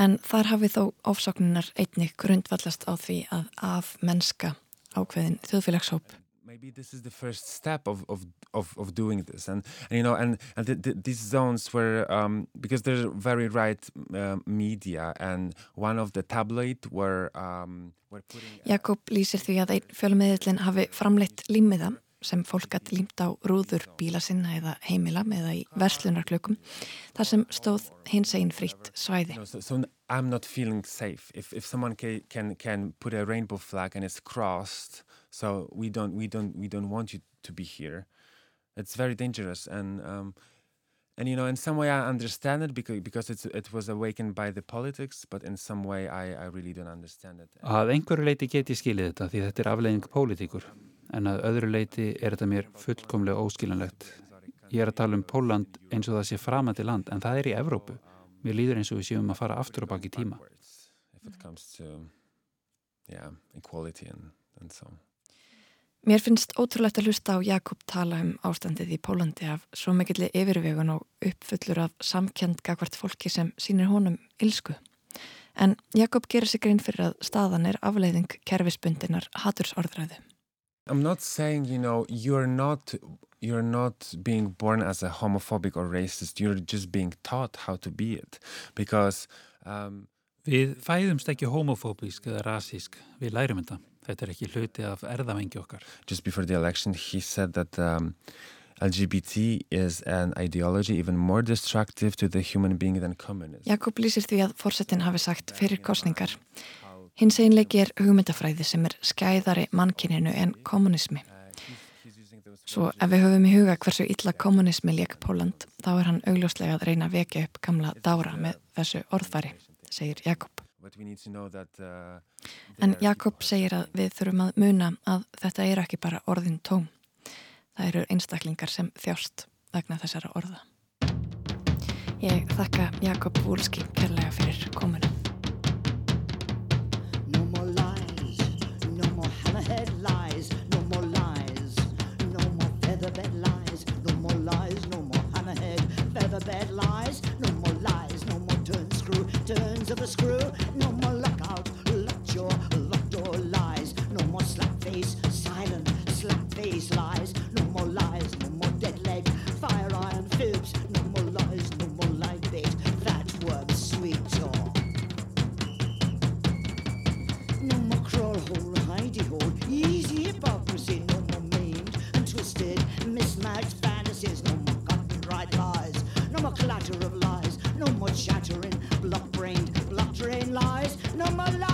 en þar hafið þó ofsókninar einnig grundvallast á því að af mennska ákveðin þjóðfélagshóp. Maybe this is the first step of of of, of doing this. And, and you know and and the, the, these zones were um, because there's very right uh, media and one of the tabloid were, um, were putting, Jakob lýsir því að einn fjölmiðlinn hafi framleitt límiða sem fólk gæti límt á rúður bíla sinna eða heimila eða í verslunarklökum þar sem stóð hins einn fritt svæði. So, so I'm not feeling safe if, if someone can, can, can put a rainbow flag and it's crossed so we don't, we don't, we don't want you to be here. It's very dangerous and um, and you know in some way I understand it because, because it's, it was awakened by the politics but in some way I, I really don't understand it. Að einhverju leiti get ég skilið þetta því þetta er afleiðing pólitíkur en að öðru leiti er þetta mér fullkomlega óskiljanlegt. Ég er að tala um Póland eins og það sé framandi land en það er í Evrópu. Mér líður eins og við séum að fara aftur og baki tíma. Mér finnst ótrúlegt að hlusta á Jakob tala um ástandið í Pólandi af svo mikilli yfirvegun og uppfullur af samkjönd gagvart fólki sem sínir honum ilsku. En Jakob gerir sig grein fyrir að staðan er afleiðing kerfisbundinar hatursorðræðu. I'm not saying, you know, you're not you're not being born as a homophobic or racist. You're just being taught how to be it. Because um, Við fæðumst ekki homofóbísk eða rasísk. Við lærum þetta. Þetta er ekki hluti af erðavengi okkar. Just before the election he said that um, LGBT is an ideology even more destructive to the human being than communism. Jakob lýsir því að fórsetin hafi sagt fyrir kostningar Hins einleiki er hugmyndafræði sem er skæðari mannkininu en kommunismi. Svo ef við höfum í huga hversu illa kommunismi leik Póland, þá er hann augljóslega að reyna að vekja upp gamla dára með þessu orðfæri, segir Jakob. En Jakob segir að við þurfum að muna að þetta er ekki bara orðin tóm. Það eru einstaklingar sem þjást vegna þessara orða. Ég þakka Jakob Wólski kærlega fyrir komuna. of a screw. No more lockout, lockjaw, locked door lies. No more slap face, silent, slap face lies. No more lies, no more dead leg, fire iron fibs. No more lies, no more light bait, that word sweet jaw. No more crawl hole, hidey hole, easy hypocrisy. No more maimed and twisted, mismatched fantasies. No clatter of lies. No more chattering, block-brained block train lies, no more lies.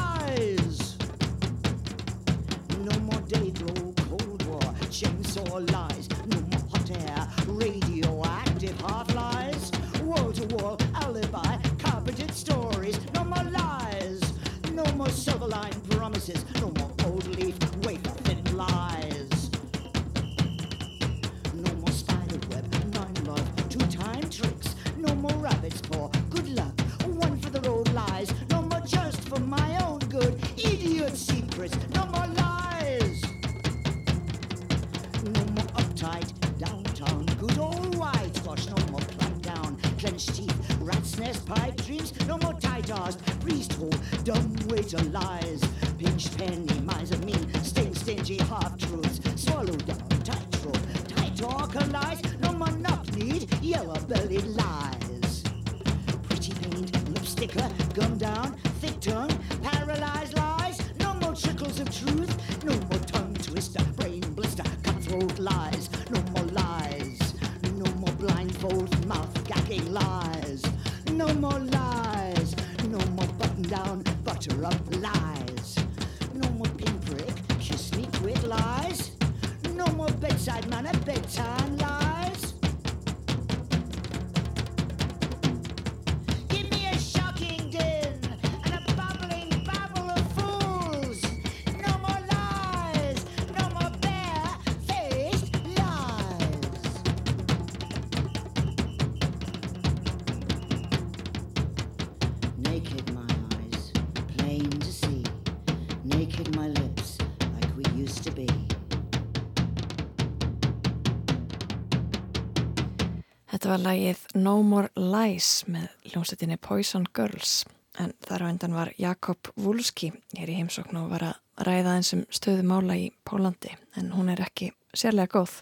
Þetta var lagið No More Lies með hljómsveitinni Poison Girls en þar á endan var Jakob Wulski hér í heimsókn og var að ræða eins um stöðu mála í Pólandi en hún er ekki sérlega góð.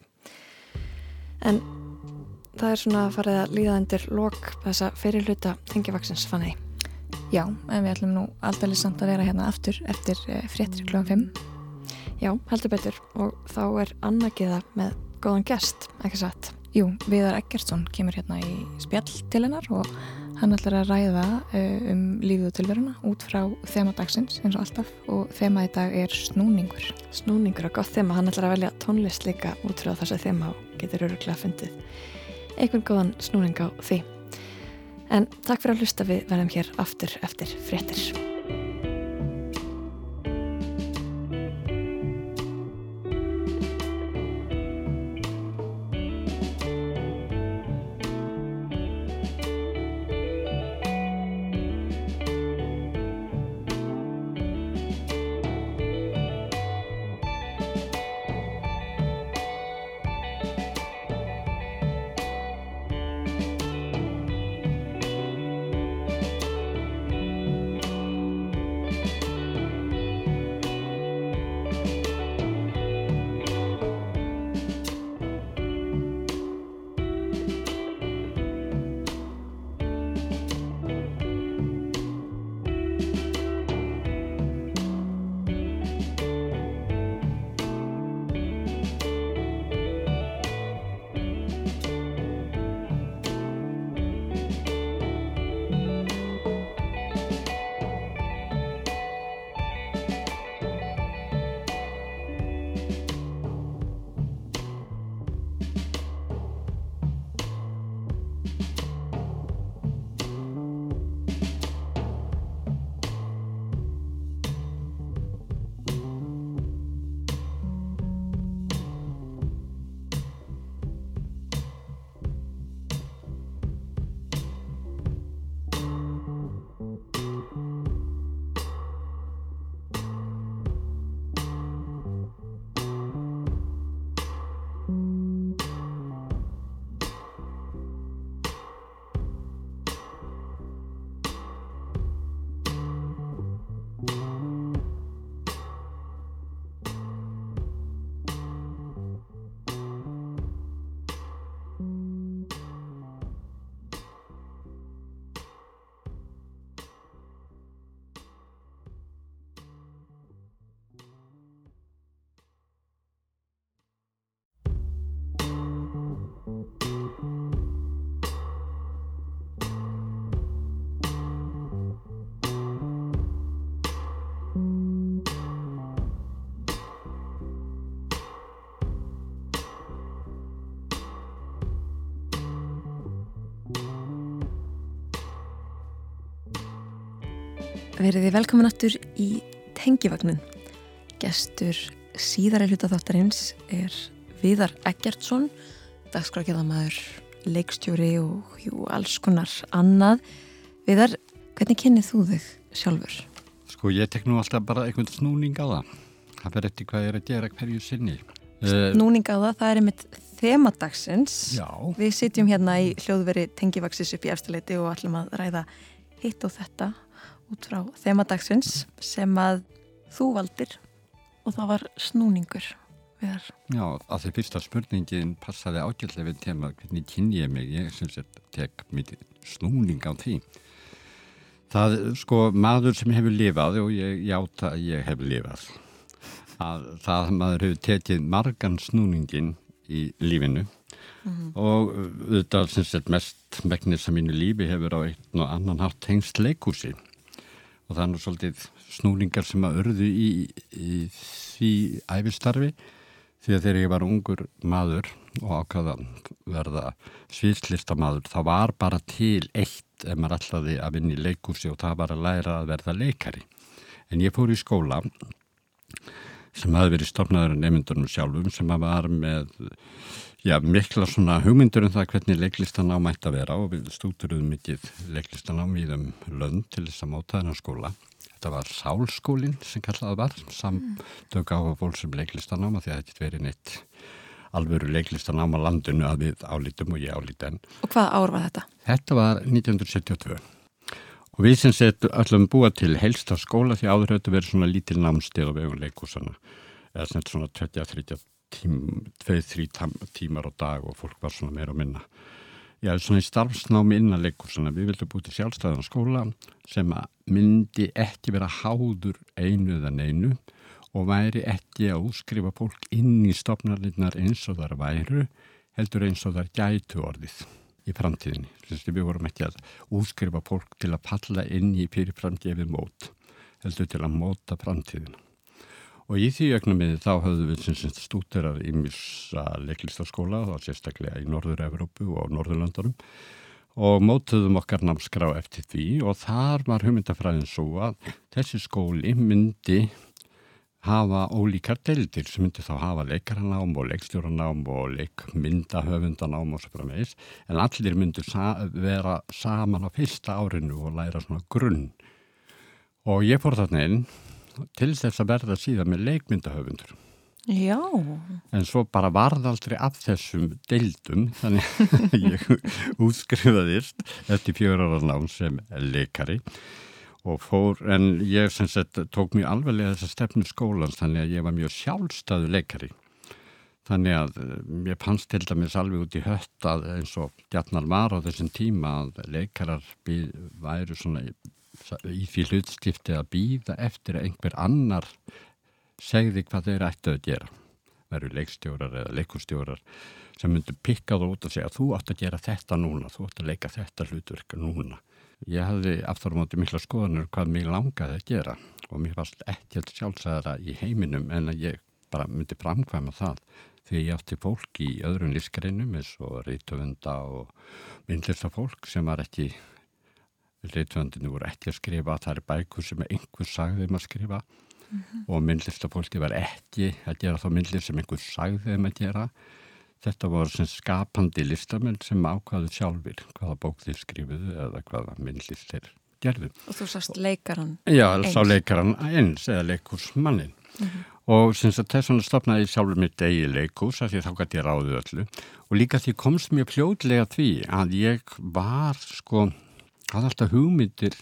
En það er svona að farið að líða undir lok þessa fyrirluta tengivaksins fann ég. Já, en við ætlum nú aldrei samt að vera hérna aftur eftir eh, fréttir klúan 5. Já, heldur betur og þá er annakiða með góðan gest, ekki satt. Jú, Viðar Eggertsson kemur hérna í spjall til hennar og hann ætlar að ræða um lífið og tilveruna út frá þema dagsins eins og alltaf og þema í dag er snúningur. Snúningur og gott þema, hann ætlar að velja tónlist líka út frá þessu þema og getur öruglega fundið einhvern góðan snúning á því. En takk fyrir að hlusta við verðum hér aftur eftir fréttir. Verið þið velkomin aftur í Tengivagnin. Gestur síðari hluta þáttarins er Viðar Eggertsson, dagskrakjaðamæður, leikstjóri og jú, alls konar annað. Viðar, hvernig kynnið þú þig sjálfur? Sko ég tek nú alltaf bara einhvern snúning á það. Það verður eftir hvað ég er að gera hverju sinni. Eh, Snúning á það, það er einmitt þemadagsins. Já. Við sitjum hérna í hljóðveri Tengivaksis upp í eftirleiti og ætlum að ræða hitt og þetta út frá þemadagsins sem að þú valdir og það var snúningur viðar. Já, að því fyrsta spurningin passaði ágjörlega við tema hvernig kynni ég mig, ég syns að tek mikið snúning á því. Það, sko, maður sem hefur lifað og ég játa að ég hef lifað að það maður hefur tekið margan snúningin í lífinu og auðvitað sem sett mest megnis að mínu lífi hefur á einn og annan hátt tengst leikúsi og það er nú svolítið snúningar sem að örðu í, í því æfistarfi því að þegar ég var ungur maður og ákvaða verða sviðslistamaður þá var bara til eitt ef maður ætlaði að vinna í leikúsi og það var að læra að verða leikari. En ég fór í skóla sem hafi verið stofnaður nefndunum sjálfum sem var með já, mikla svona hugmyndur um það hvernig leiklistan á mætti að vera og við stúturuðum mikið leiklistan á mýðum lönd til þess að móta þennan skóla. Þetta var Sálskólinn sem kallaði var, samtök á að fólk sem leiklistan á því að þetta verið neitt alvöru leiklistan á landinu að við álítum og ég álíti enn. Og hvaða ár var þetta? Þetta var 1972 og við sem sett öllum búa til helsta skóla því áður höfðu verið svona lítil námsteg á vegum leikúsana eða svona 20-30 tím, 2-3 tímar á dag og fólk var svona meira og minna. Já, svona í starfsnámi innan leikúsana við vildum búið til sjálfstæðan skóla sem myndi ekki vera háður einu eða neinu og væri ekki að útskrifa fólk inn í stopnarlinnar eins og þar væru heldur eins og þar gætu orðið í framtíðinni. Við vorum ekki að útskrifa fólk til að palla inn í fyrir framtíðið mót, heldur til að móta framtíðina. Og í því ögnum við þá höfðum við sem semst stúterar í mjösa leiklistaskóla, þá sérstaklega í Norður-Európu og Norðurlandunum og mótuðum okkar námskrá eftir því. Og þar var hugmyndafræðin svo að þessi skóli myndi hafa ólíkar deildir sem myndi þá hafa leikaranám og leikstjóranám og leikmyndahöfundanám og svo frá meðis en allir myndi sa vera saman á fyrsta árinu og læra svona grunn. Og ég fór þarna inn til þess að verða síðan með leikmyndahöfundur Já. En svo bara varð aldrei af þessum deildum þannig að ég útskrifaðist eftir fjögur ára nám sem leikari og fór, en ég sem sagt tók mjög alveglega þessa stefnu skólans þannig að ég var mjög sjálfstæðu leikari þannig að ég pannst til dæmis alveg út í hött að eins og Gjarnar var á þessum tíma að leikarar væru svona í, því hlutstifti að býða eftir að einhver annar segði hvað þeir ættu að gera. Veru leikstjórar eða leikustjórar sem myndu pikka þú út og segja þú átt að gera þetta núna, þú átt að leika þetta hlutverka núna. Ég hafði aftur á móti mikla skoðanur hvað mig langaði að gera og mér varst ekkert sjálfsæðara í heiminum en að ég bara myndi framkvæma það því ég átti fólk í öðrum lífsgreinum eins og reytöfunda og myndlista fólk sem var ekki reytöfundinu voru ekki að skrifa það er bækur sem einhver sagði um að skrifa mm -hmm. og myndlista fólki var ekki að gera þá myndlist sem einhver sagði um að gera Þetta voru sem skapandi listamenn sem ákvaðu sjálfur hvaða bók þeir skrifuðu eða hvaða myndlist þeir gerðu. Og þú sást leikaran Já, eins? Já, sá leikaran eins eða leikursmannin. Mm -hmm. Og sem þess vegna stopnaði sjálfur mitt eigi leikurs að því þá gæti ég ráðið öllu. Og líka því komst mér fljóðlega því að ég var sko, hafði alltaf hugmyndir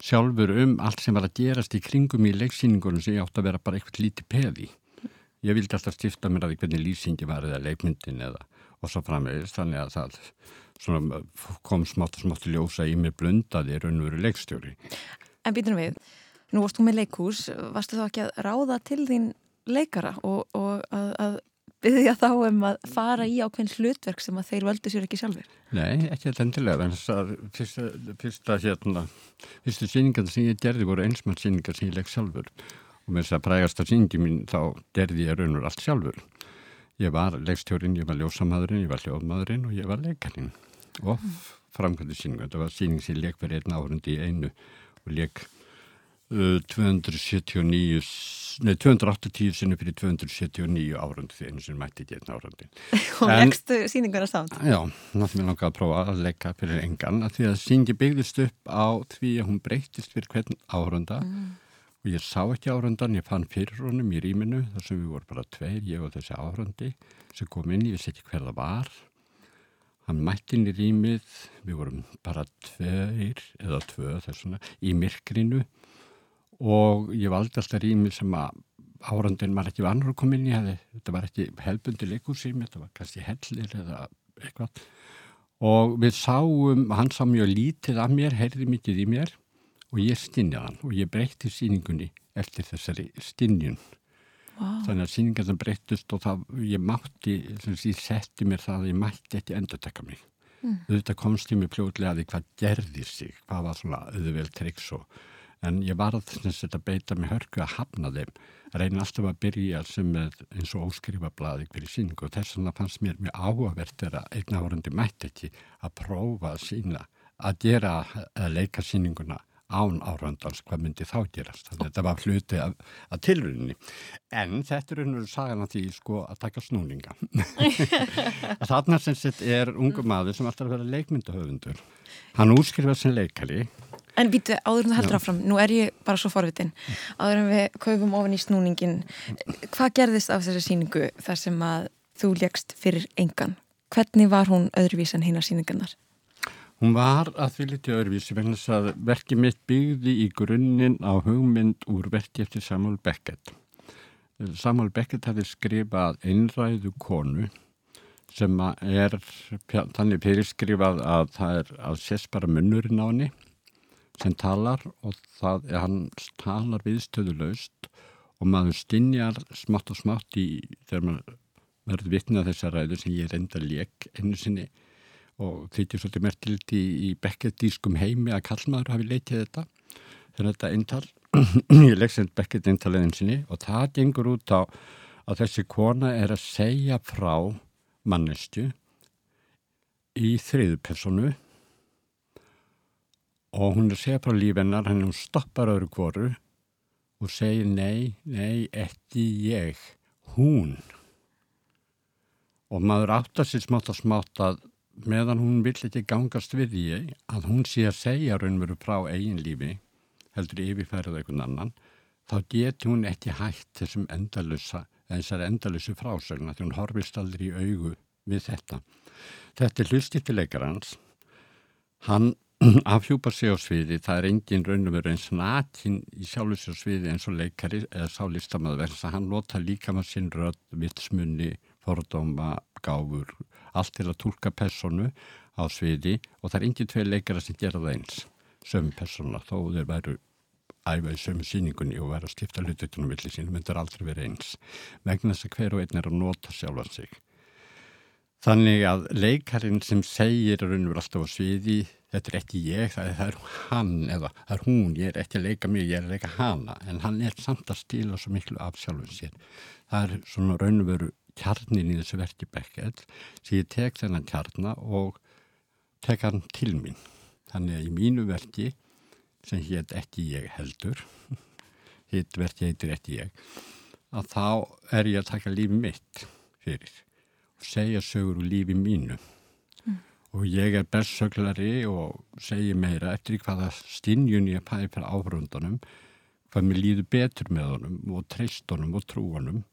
sjálfur um allt sem var að gerast í kringum í leiksýningunum sem ég átti að vera bara eitthvað lítið peði ég vildi alltaf stifta mér að hvernig lýsingi var eða leikmyndin eða og svo framvegist þannig að það svona, kom smátt og smátt ljósa í mér blundaði raunveru leikstjóri. En býtum við, nú varst þú með leikús, varstu þá ekki að ráða til þín leikara og, og að, að byggja þá um að fara í ákveðin hlutverk sem að þeir völdu sér ekki sjálfur? Nei, ekki alltaf endilega, en þess að fyrsta, fyrsta hérna, fyrstu síningar sem ég gerði voru einsmann síningar sem ég leik sjálfur og með þess að prægast að syngi mín þá gerði ég raunur allt sjálfur. Ég var leikstjórin, ég var ljósamadurinn, ég var hljóðmadurinn og ég var leikarinn og mm. framkvæmdi síningu. Þetta var síning sem ég leik fyrir einn áhundi í einu og uh, 279, nei 280 sinni fyrir 279 áhundi því einu sem mætti ekki einn áhundi. og leikstu síninguna samt? Já, náttúrulega mér langaði að prófa að leika fyrir engan að því að síningi byggðist upp á því að hún breytist fyrir hvern áhunda mm og ég sá ekki áhrandan, ég fann fyrir honum í rýminu þar sem við vorum bara tveir, ég og þessi áhrandi sem kom inn, ég vissi ekki hver það var hann mætti inn í rýmið við vorum bara tveir eða tvö þessuna í myrkrinu og ég valdi alltaf rýmið sem að áhrandin var ekki vanur að koma inn í hefði, þetta var ekki helbundi leikursými, þetta var kannski hellir eða eitthvað og við sáum, hann sá mjög lítið af mér, heyrði mikið í mér og ég stinjaði hann og ég breytti síningunni eftir þessari stinjun wow. þannig að síningarna breyttist og það, ég mátti ég setti mér það að ég mætti ekki endur tekka mig mm. þetta komst ég mér pljóðlega að því hvað gerði sig hvað var svona auðveld triks og en ég var að beita mig hörku að hafna þeim. Reyna alltaf að byrja sem eins og óskrifa blaði hverju síningu og þess vegna fannst mér mjög áhugavert er að einna árandi mætti ekki að prófa að sína að gera að leika síninguna án árandans, hvað myndi þá gerast? Þannig að þetta var hluti af, af tilrunni en þetta er unnur sagan að því sko að taka snúninga. Þarna sem sett er ungu maður sem alltaf verið leikmyndahöfundur. Hann útskrifað sem leikari En býtu, áður en þú heldur áfram, nú er ég bara svo forvitin, áður en við kaupum ofin í snúningin, hvað gerðist af þessu síningu þar sem að þú legst fyrir engan? Hvernig var hún öðruvís en hína síningarnar? Hún var að því litið öðruvísi vegna þess að verkið mitt byggði í grunninn á hugmynd úr verki eftir Samuel Beckett. Samuel Beckett hefði skrifað einræðu konu sem er þannig fyrirskrifað að það er að sést bara munnurinn á henni sem talar og það er hann talar viðstöðulegst og maður stinjar smátt og smátt í þegar maður verður viknað þessar ræður sem ég reynda lék einu sinni og þykir svolítið merkilegt í, í Beckett-dískum heimi að kallmaður hafi leitið þetta þegar þetta eintal. Ég legg sem Beckett eintaliðin sinni og það gengur út á að þessi kona er að segja frá mannestu í þriðu personu og hún er að segja frá lífennar hann hún stoppar öðru kvoru og segir nei, nei, ekki ég, hún og maður áttar sér smátt og smátt að meðan hún vill ekki gangast við því að hún sé að segja raunveru frá eigin lífi heldur yfirfærið einhvern annan þá getur hún ekki hægt þessum endalusa þessar endalusu frásögna því hún horfist aldrei í augu við þetta. Þetta er hlustittileikar hans hann afhjúpa sig á sviði, það er engin raun og veru eins natin í sjálfsjá sviði eins og leikari eða sálistamæður verðs að hann nota líka maður sinn rödd, vitsmunni, fordóma, gáfur, allt til að tólka personu á sviði og það er engin tvei leikara sem gera það eins, sömu persona, þó þeir væru æfa í sömu síningunni og væru að skipta hlututunum villi sín, myndur aldrei verið eins, vegna þess að hver og einn er að nota sjálfan sig. Þannig að leikarin sem segir raun og veru alltaf á sviði þetta er ekki ég, það er, það er hann eða það er hún, ég er ekki að leika mig, ég er að leika hana, en hann er samt að stíla svo miklu af sjálfum sér. Það er svona raun og veru kjarnin í þessu verki Beckett sem ég tek þennan kjarna og tek hann til mín. Þannig að í mínu verki sem hétt ekki ég heldur, hitt verki heitir ekki ég, að þá er ég að taka lífi mitt fyrir og segja sögur úr lífi mínu og ég er bestsöglari og segi meira eftir hvaða stinjun ég pæði fyrir áhrundunum hvað mér líður betur með honum og treystunum og trúanum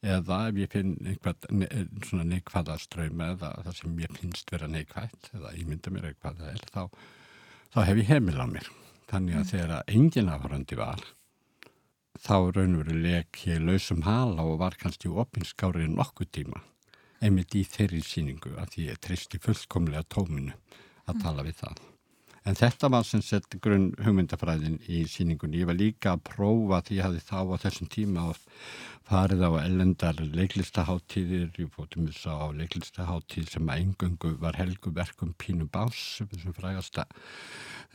eða ef ég finn einhvað ne svona neikvæða ströyma eða það sem ég finnst vera neikvægt eða ég mynda mér eitthvað það er þá, þá hef ég heimil á mér þannig að mm. þegar engin áhrandi var þá raunveruleg ég lausum hala og var kannski opinskári nokkuð tíma einmitt í þeirri síningu að því ég treysti fullkomlega tóminu að mm. tala við það. En þetta var sem sett grunn hugmyndafræðin í síningunni. Ég var líka að prófa því ég hafði þá á þessum tíma að farið á ellendar leiklistaháttíðir, ég fóttum þess á leiklistaháttíð sem að engöngu var helguverkum Pínu Bás, sem frægasta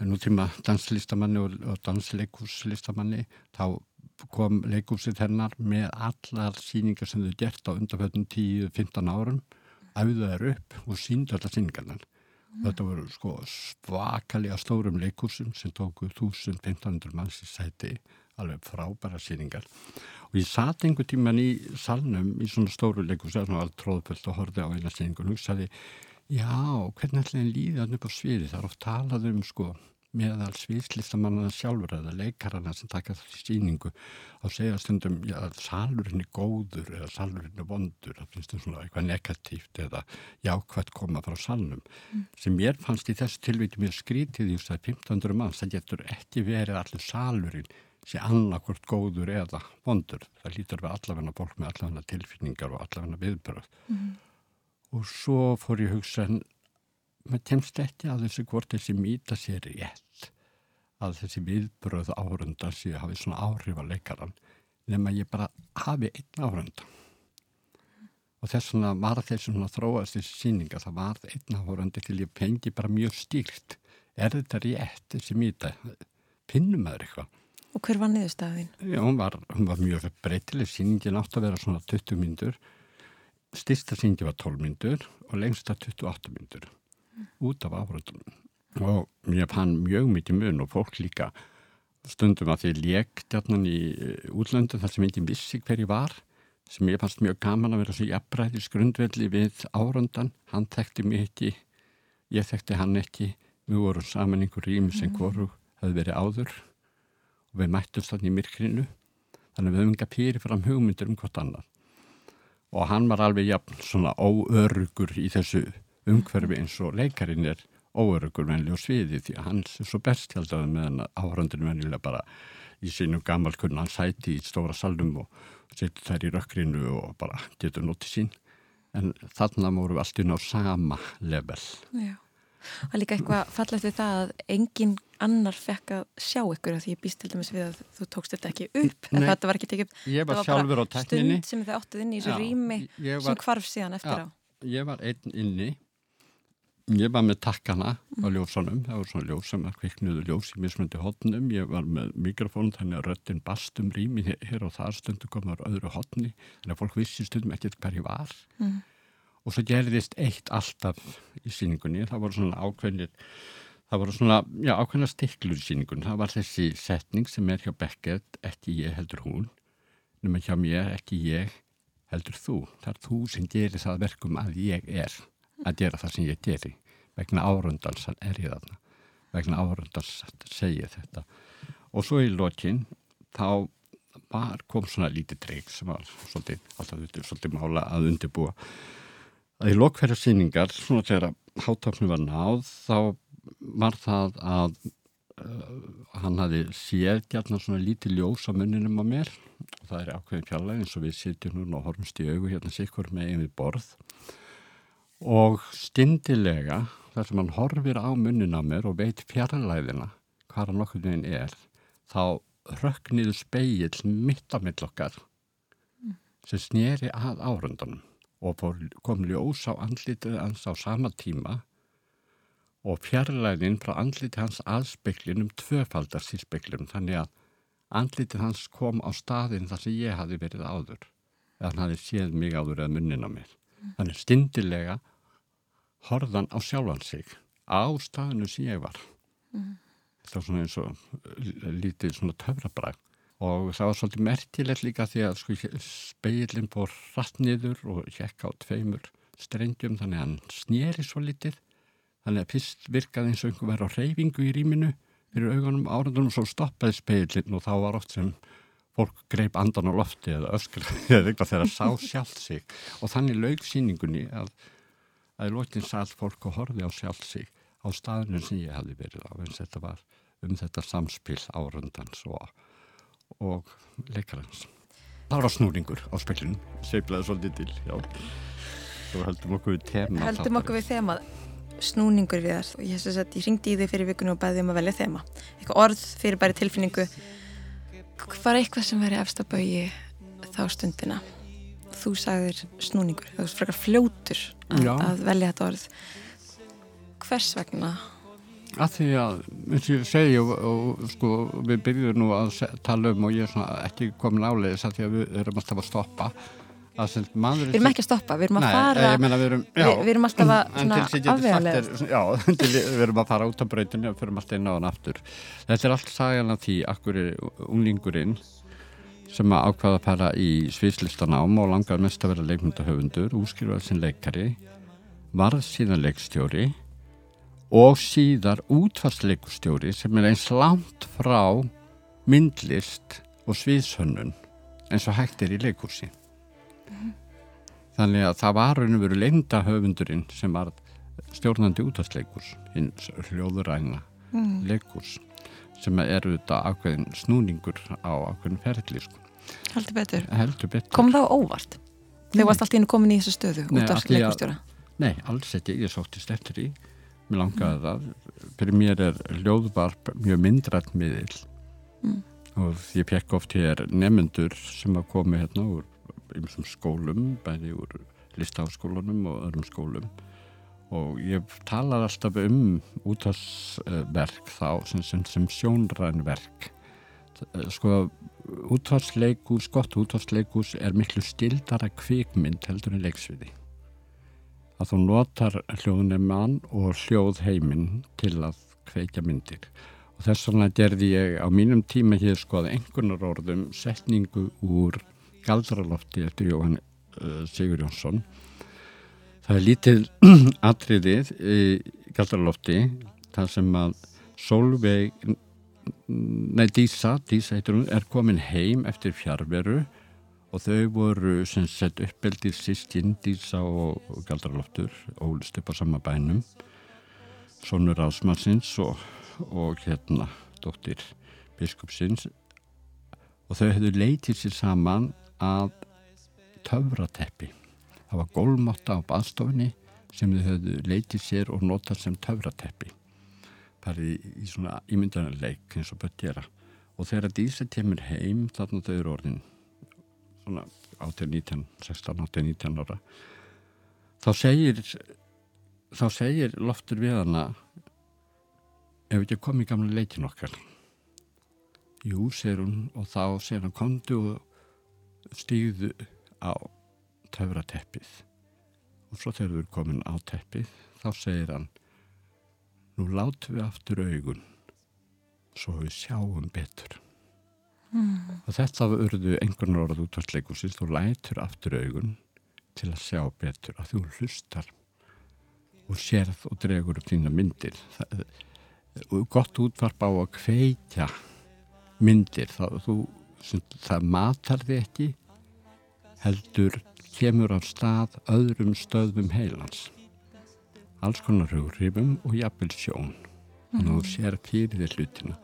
nútíma danslistamanni og, og dansleikúslistamanni, þá kom leikúsið hennar með allar síningar sem þau gert á undanfjöldum 10-15 árum auðvitað er upp og síndu allar síningarnar mm. þetta voru sko svakalega stórum leikúsum sem tóku 1500 manns í sæti alveg frábæra síningar og ég satt einhver tíman í salnum í svona stóru leikúsi var allt tróðfullt og horfið á eina síningun og hugsaði já, hvernig ætlaði líðan upp á sviði það er oft talað um sko meðal sviðslistamanna sjálfur eða leikarana sem taka þessi síningu á segja stundum já, að salurinn er góður eða salurinn er vondur það finnst það svona eitthvað negatíft eða jákvæmt koma frá salnum mm. sem ég fannst í þessu tilvíti mér skrítið í þess að 1500 manns það getur ekki verið allir salurinn sé annarkvort góður eða vondur það lítur við allavegna fólk með allavegna tilfinningar og allavegna viðbröð mm. og svo fór ég hugsa maður kemst ekki að þessu hvort þessi mýta sér rétt að þessi viðbröð áhörunda séu hafið svona áhrif að leikaran nema ég bara hafi einn áhörunda og þess vegna var þessum að þróast þessi síninga það var einn áhörunda til ég pengi bara mjög stílt er þetta rétt þessi mýta finnum maður eitthvað. Og hver var niðurstaðin? Já, hún var, hún var mjög breytileg, síningin átt að vera svona 20 myndur, styrsta síningi var 12 myndur og lengsta 28 myndur út af áhröndunum. Og mér fann mjög mikið mun og fólk líka. Stundum að því lék djarnan í eh, útlöndum þar sem enginn vissi hver ég var sem ég fannst mjög gaman að vera svo jafnbræðis grundvelli við áröndan hann þekkti mig ekki ég þekkti hann ekki. Við vorum saman einhver rými sem hvoru hefði verið áður og við mættumst þannig í myrkrinu. Þannig við höfum enga pýri fram hugmyndir um hvort annar og hann var alveg jafn svona óörugur í þessu umhverfi eins og leikarinn er óörugur venli og sviði því að hann er svo besthjaldaði meðan áhörandinu venjulega bara í sínum gammalkunnan sæti í stóra salnum og setur þær í rökkrinu og bara getur notið sín. En þarna voru við alltaf á sama level. Já. Og líka eitthvað fallegt við það að engin annar fekk að sjá ykkur því ég býst til dæmis við að þú tókst þetta ekki upp en þetta var ekki tekið upp. Ég var Það sjálfur á bara tækninni. stund sem þið áttuð inn í þessu rými sem var- hvarf síðan eftir á. Ég var einn inni Ég var með takkana á ljósanum, það voru svona ljós sem að kviknuðu ljós í mismöndi hotnum, ég var með mikrofón þannig að röttin bastum rými hér, og þar stundu komar öðru hotni, þannig að fólk vissi stundum ekkert hver ég var. Mm. Og svo gerðist eitt alltaf í síningunni, það voru svona ákveðnir, það voru svona, já, ákveðna stiklur í síningunni, það var þessi setning sem er hjá Beckett, ekki ég heldur hún, nema hjá mér, ekki ég heldur þú. Það er þú sem gerir það verkum að ég er að gera það sem ég geri. Vegna árundans er ég þarna. Vegna árundans segi ég þetta. Og svo í lokin þá var, kom svona lítið dreik sem var svolítið, alltaf svolítið mála að undirbúa. Að í lokverja síningar, svona þegar hátáknu var náð, þá var það að uh, hann hafi séð gætna svona lítið ljós á munninum á mér og það er ákveðin fjallega eins og við sitjum núna og horfumst í augu hérna sikkur með einu borð og stindilega þar sem hann horfir á munnin á mér og veit fjarlæðina hvað hann okkur veginn er þá rökkniður speill mitt á mill okkar sem sneri að árundanum og kom ljós á andlitið hans á sama tíma og fjarlæðin frá andlitið hans að speklinum tvöfaldast í speklinum þannig að andlitið hans kom á staðin þar sem ég hafi verið áður eða hann hafi séð mig áður eða munnin á mér. Þannig stindilega horfðan á sjálfan sig á staðinu sem ég var. Mhm. þetta var svona eins og l- lítið svona töfrabræk og það var svolítið merkilegt líka því að sko speilin fór rætt niður og hjekk á tveimur strengjum þannig að hann sneri svo litið þannig að fyrst virkaði eins og einhver verið á reyfingu í rýminu fyrir augunum árandunum svo stoppaði speilin og þá var oft sem fólk greip andan á lofti eða öskra eða eitthvað þegar það sá sjálf sig. Og þannig laug síningunni að að í lokin satt fólk og horfði á sjálf sig á staðinu sem ég hafði verið á eins þetta var um þetta samspil árundans og, og leikarans. Það var snúringur á speklinu, seiflaði svolítið til, já. Svo heldum okkur við tema. Heldum okkur við þemað snúningur við þar og ég, sem sagt, ég ringdi í þig fyrir vikunni og bæði um að velja þema eitthvað orð fyrir bæri tilfinningu var eitthvað sem veri efst á baugi þá stundina þú sagðir snúningur þú veist frekar fljótur að, að velja þetta orð. Hvers vegna? Að því að, eins og ég segi og, og sko, við byrjuðum nú að tala um og ég er svona ekki komin áleiðis að því að við erum alltaf að stoppa. Að sem maður við erum ekki að stoppa, við erum að Nei, fara ég meina við erum, já, við, við erum alltaf að þér- Já, við erum að fara út á brautinu og fyrir alltaf inn á hann aftur. Þetta er allt sagan af því akkur er unglingurinn sem að ákvaða að fara í sviðslistanám og langar mest að vera leikmyndahöfundur, úskrifaði sem leikari, varð síðan leikstjóri og síðar útfarsleikustjóri sem er eins langt frá myndlist og sviðshönnun eins og hægt er í leikursi. Þannig að það var raun og veru leinda höfundurinn sem var stjórnandi útvarsleikurs, hins hljóðuræna Mm. leikurs sem er auðvitað ákveðin snúningur á ákveðin ferðli sko. Heldur betur, heldur betur. kom það óvart? Nei. þegar varst alltaf inn komin í þessu stöðu Nei, út af leikustjóra Nei, alls ekki, ég sóttist eftir því. Mér langaði það. Fyrir mér er hljóðvarp mjög myndrætt miðil Mm. og ég pekk oft hér nefnendur sem að komi hérna úr ymsum skólum, bæði úr listaháskólanum og öðrum skólum. Og ég talar alltaf um útvarsverk þá sem, sem, sem sjónrænverk sko útvarsleikus, gott útvarsleikus er miklu stildara kvikmynd heldur en leiksviði. Að þú notar hljóðnefnan og hljóðheiminn til að kveikja myndir. Og þess vegna gerði ég á mínum tíma hér sko að einhvernar orðum setningu úr Galdralofti eftir Jóhann uh, Sigur Jónsson það er lítið atriðið í Galdralofti þar sem að Solveig nei Dísa, Dísa heitur hún er komin heim eftir fjárveru og þau voru sem sett uppeldið sístinn Dísa og, og Galdraloftur ólist upp á sama bænum Sónur Ásmarsins og, og hérna dóttir biskupsins. Og þau hefðu leitið sér saman að töfrateppi. Það var gólmotta á baðstofinni sem þau hefðu leitið sér og notað sem töfrateppi farið í, í svona ímyndanarleik eins og börn gera. Og þegar Dísa kemur heim þarna þau eru orðin svona 18-19 16-18-19 ára þá segir þá segir loftur við hana ef ekki komið gamla leikin okkar. Jú, segir hún og þá segir hann komdu og stíðu á töfrateppið. Og svo þegar þú er komin á teppið þá segir hann nú látum við aftur augun svo við sjáum betur. Mm. og þetta urðu einhvern orð út af sleikusins þú lætur aftur augun til að sjá betur að þú hlustar og sérð og dregur upp þína myndir. Það, og gott útvarp á að kveitja myndir. Það, þú, sem, það matar þið ekki heldur kemur á stað öðrum stöðum heilans alls konar hughrifum og jafnvel sjón. Þannig að þú sér fyrir þér hlutina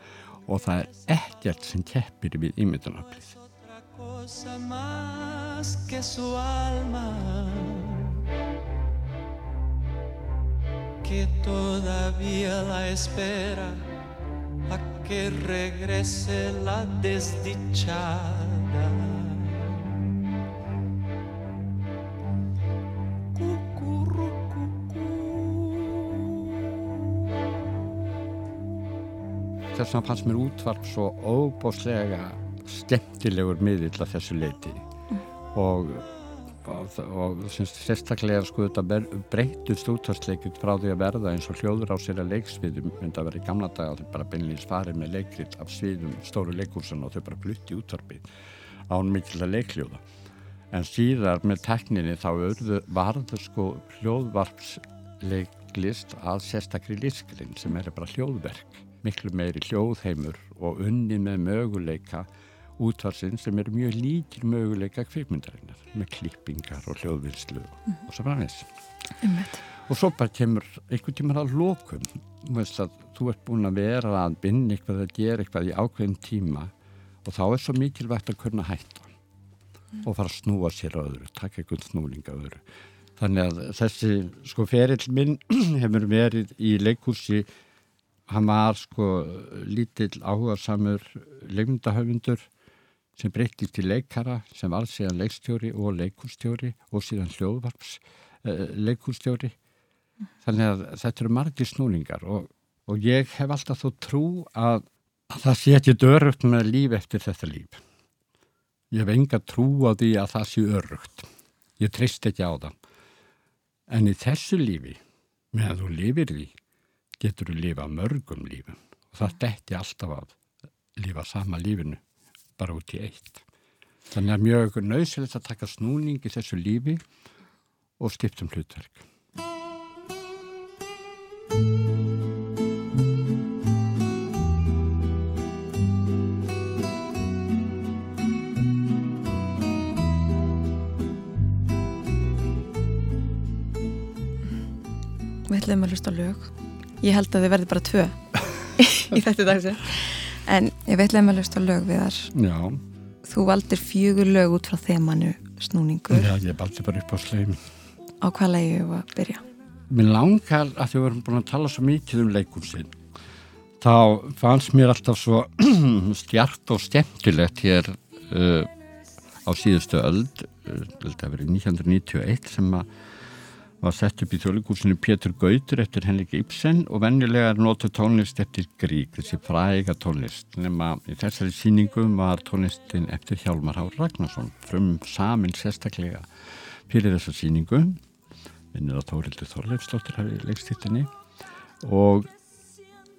og það er ekkert sem keppir við ímyndunaflið que todavía la espera a que regrese la desdichada. Þess vegna fannst mér útvarp svo óbóslega skemmtilegur miðill að þessu leiti og, og, og sérstaklega sko þetta breytust útvarsleikit frá því að verða eins og hljóður á sér að leiksviðum myndi að vera í gamla daga þau bara beinleins farið með leikrit af sviðum stóru leikúsan og þau bara flutti útvarpið án mikil að leikljóða en síðar með tekninni þá örðu, varðu sko hljóðvarpsleiklist að sérstakri lískrinn sem er bara hljóðverk miklu meiri hljóðheimur og unni með möguleika útvarsinn sem eru mjög líkil möguleika kvikmyndarinnar með klippingar og hljóðvinslu mm. og svo bara þess. Og svo bara kemur einhvern tímar að veist að þú ert búin að vera að binna eitthvað að gera eitthvað í ákveðin tíma og þá er svo mikilvægt að kunna hætta mm. og fara að snúa sér öðru, taka einhvern snúning á öðru. Þannig að þessi sko ferill minn hefur verið í leikúsi hann var sko lítill áhugasamur leikmyndahöfundur sem breyttist í leikara sem var síðan leikstjóri og leikústjóri og síðan hljóðvarps uh, leikústjóri þannig að þetta eru margir snúningar og, og ég hef alltaf þó trú að, að það sé ekki dörugt með líf eftir þetta líf. Ég hef enga trú á því að það sé örugt ég trist ekki á það. En í þessu lífi meðan þú lifir því getur þú lifa mörgum lífum og það detti alltaf að lifa sama lífinu bara út í eitt. Þannig að mjög nöðsilegt að taka snúning í þessu lífi og skiptum hlutverk. Við ætlum að hlusta lög. Ég held að þið verði bara tvö í þetta dagsi. En ég veit lega að hlusta lög við þar. Já. Þú valdir fjögur lög út frá þemanu snúningur. Já, ég baldi bara upp á sleim. Á hvað leiði við að byrja? Mér langar að því við erum búin að tala svo mikið um leikursinn. Þá fannst mér alltaf svo stjart og skemmtilegt hér uh, á síðustu öld, uh, þetta verið 1991 sem að var sett upp í þjóðleikúsinu Pétur Gautur eftir Henrik Ibsen og venjulega er notu tónlist eftir Grík, þessi fræga tónlist. Nema í þessari síningum var tónlistin eftir Hjálmar Hár Ragnarsson frum samin sérstaklega. Fyrir þessa síningu vinnur á Þórildur Þorleifsdóttir hafi leikst hittinni og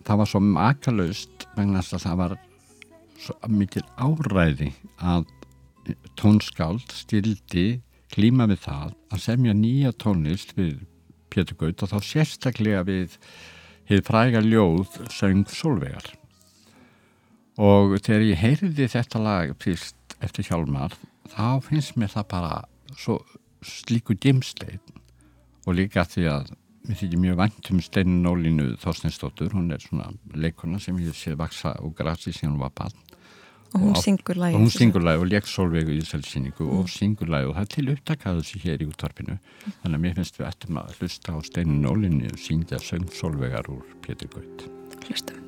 það var svo makalaust vegna að það var svo mikil áræði að tónskáld stildi klíma við það að semja nýja tónlist við Pétur Gaut og þá sérstaklega við hefði fræga ljóð söng Solvegar og þegar ég heyrði þetta lag fyrst eftir Hjálmar þá finnst mér það bara slíku dimsleit og líka því að mér þykir mjög vant um Steinin Ólínu Þorsteinsdóttur, hún er svona leikona sem ég sé vaksa og grasi síðan hún var barn Og hún syngur lagið. og hún syngur lagið og leik Solveigu í þessari síningu og syngur lagið og það til upptakaðu sér hér í útvarpinu. Þannig að mér finnst við ættum að hlusta á Steinin Ólínu og syngja söng Solveigar úr Pétur Gaut. Hlustum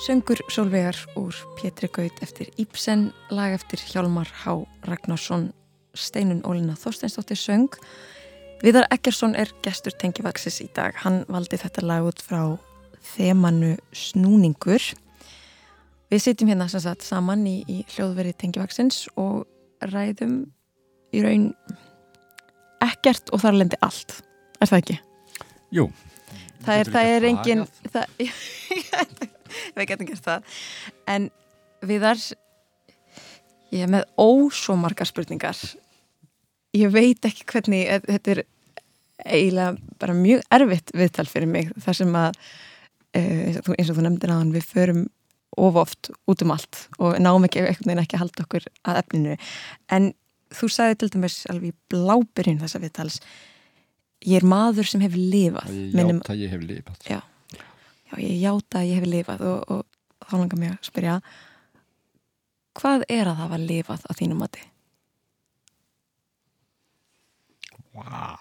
Söngur Sólvegar úr Pétri Gaut eftir Íbsen, lag eftir Hjálmar H. Ragnarsson, Steinun Ólina Þorsteinsdóttir söng. Viðar Ekkersson er gestur tengivaksis í dag. Hann valdi þetta lag út frá þemanu snúningur. Við sitjum hérna sem sagt saman í, í hljóðveri tengivaksins og ræðum í raun ekkert og þar lendi allt. Er það ekki? Jú. Það er, það er engin það, við getum gert það. En viðar ég er með ósvo margar spurningar. Ég veit ekki hvernig eh, þetta er eiginlega bara mjög erfitt viðtal fyrir mig þar sem að eh, eins og þú- eins og þú nefndir aðan við förum of oft út um allt og náum ekki einhvern veginn ekki að halda okkur að efninu. En þú sagði til dæmis alveg í blábyrjun þessa viðtals ég er maður sem hefur lifað Ég Minnum- játa að ég hef lifað. Já, já ég játa að ég hef lifað og, og þá langar mér að spyrja hvað er að hafa lifað á þínum mati? Vá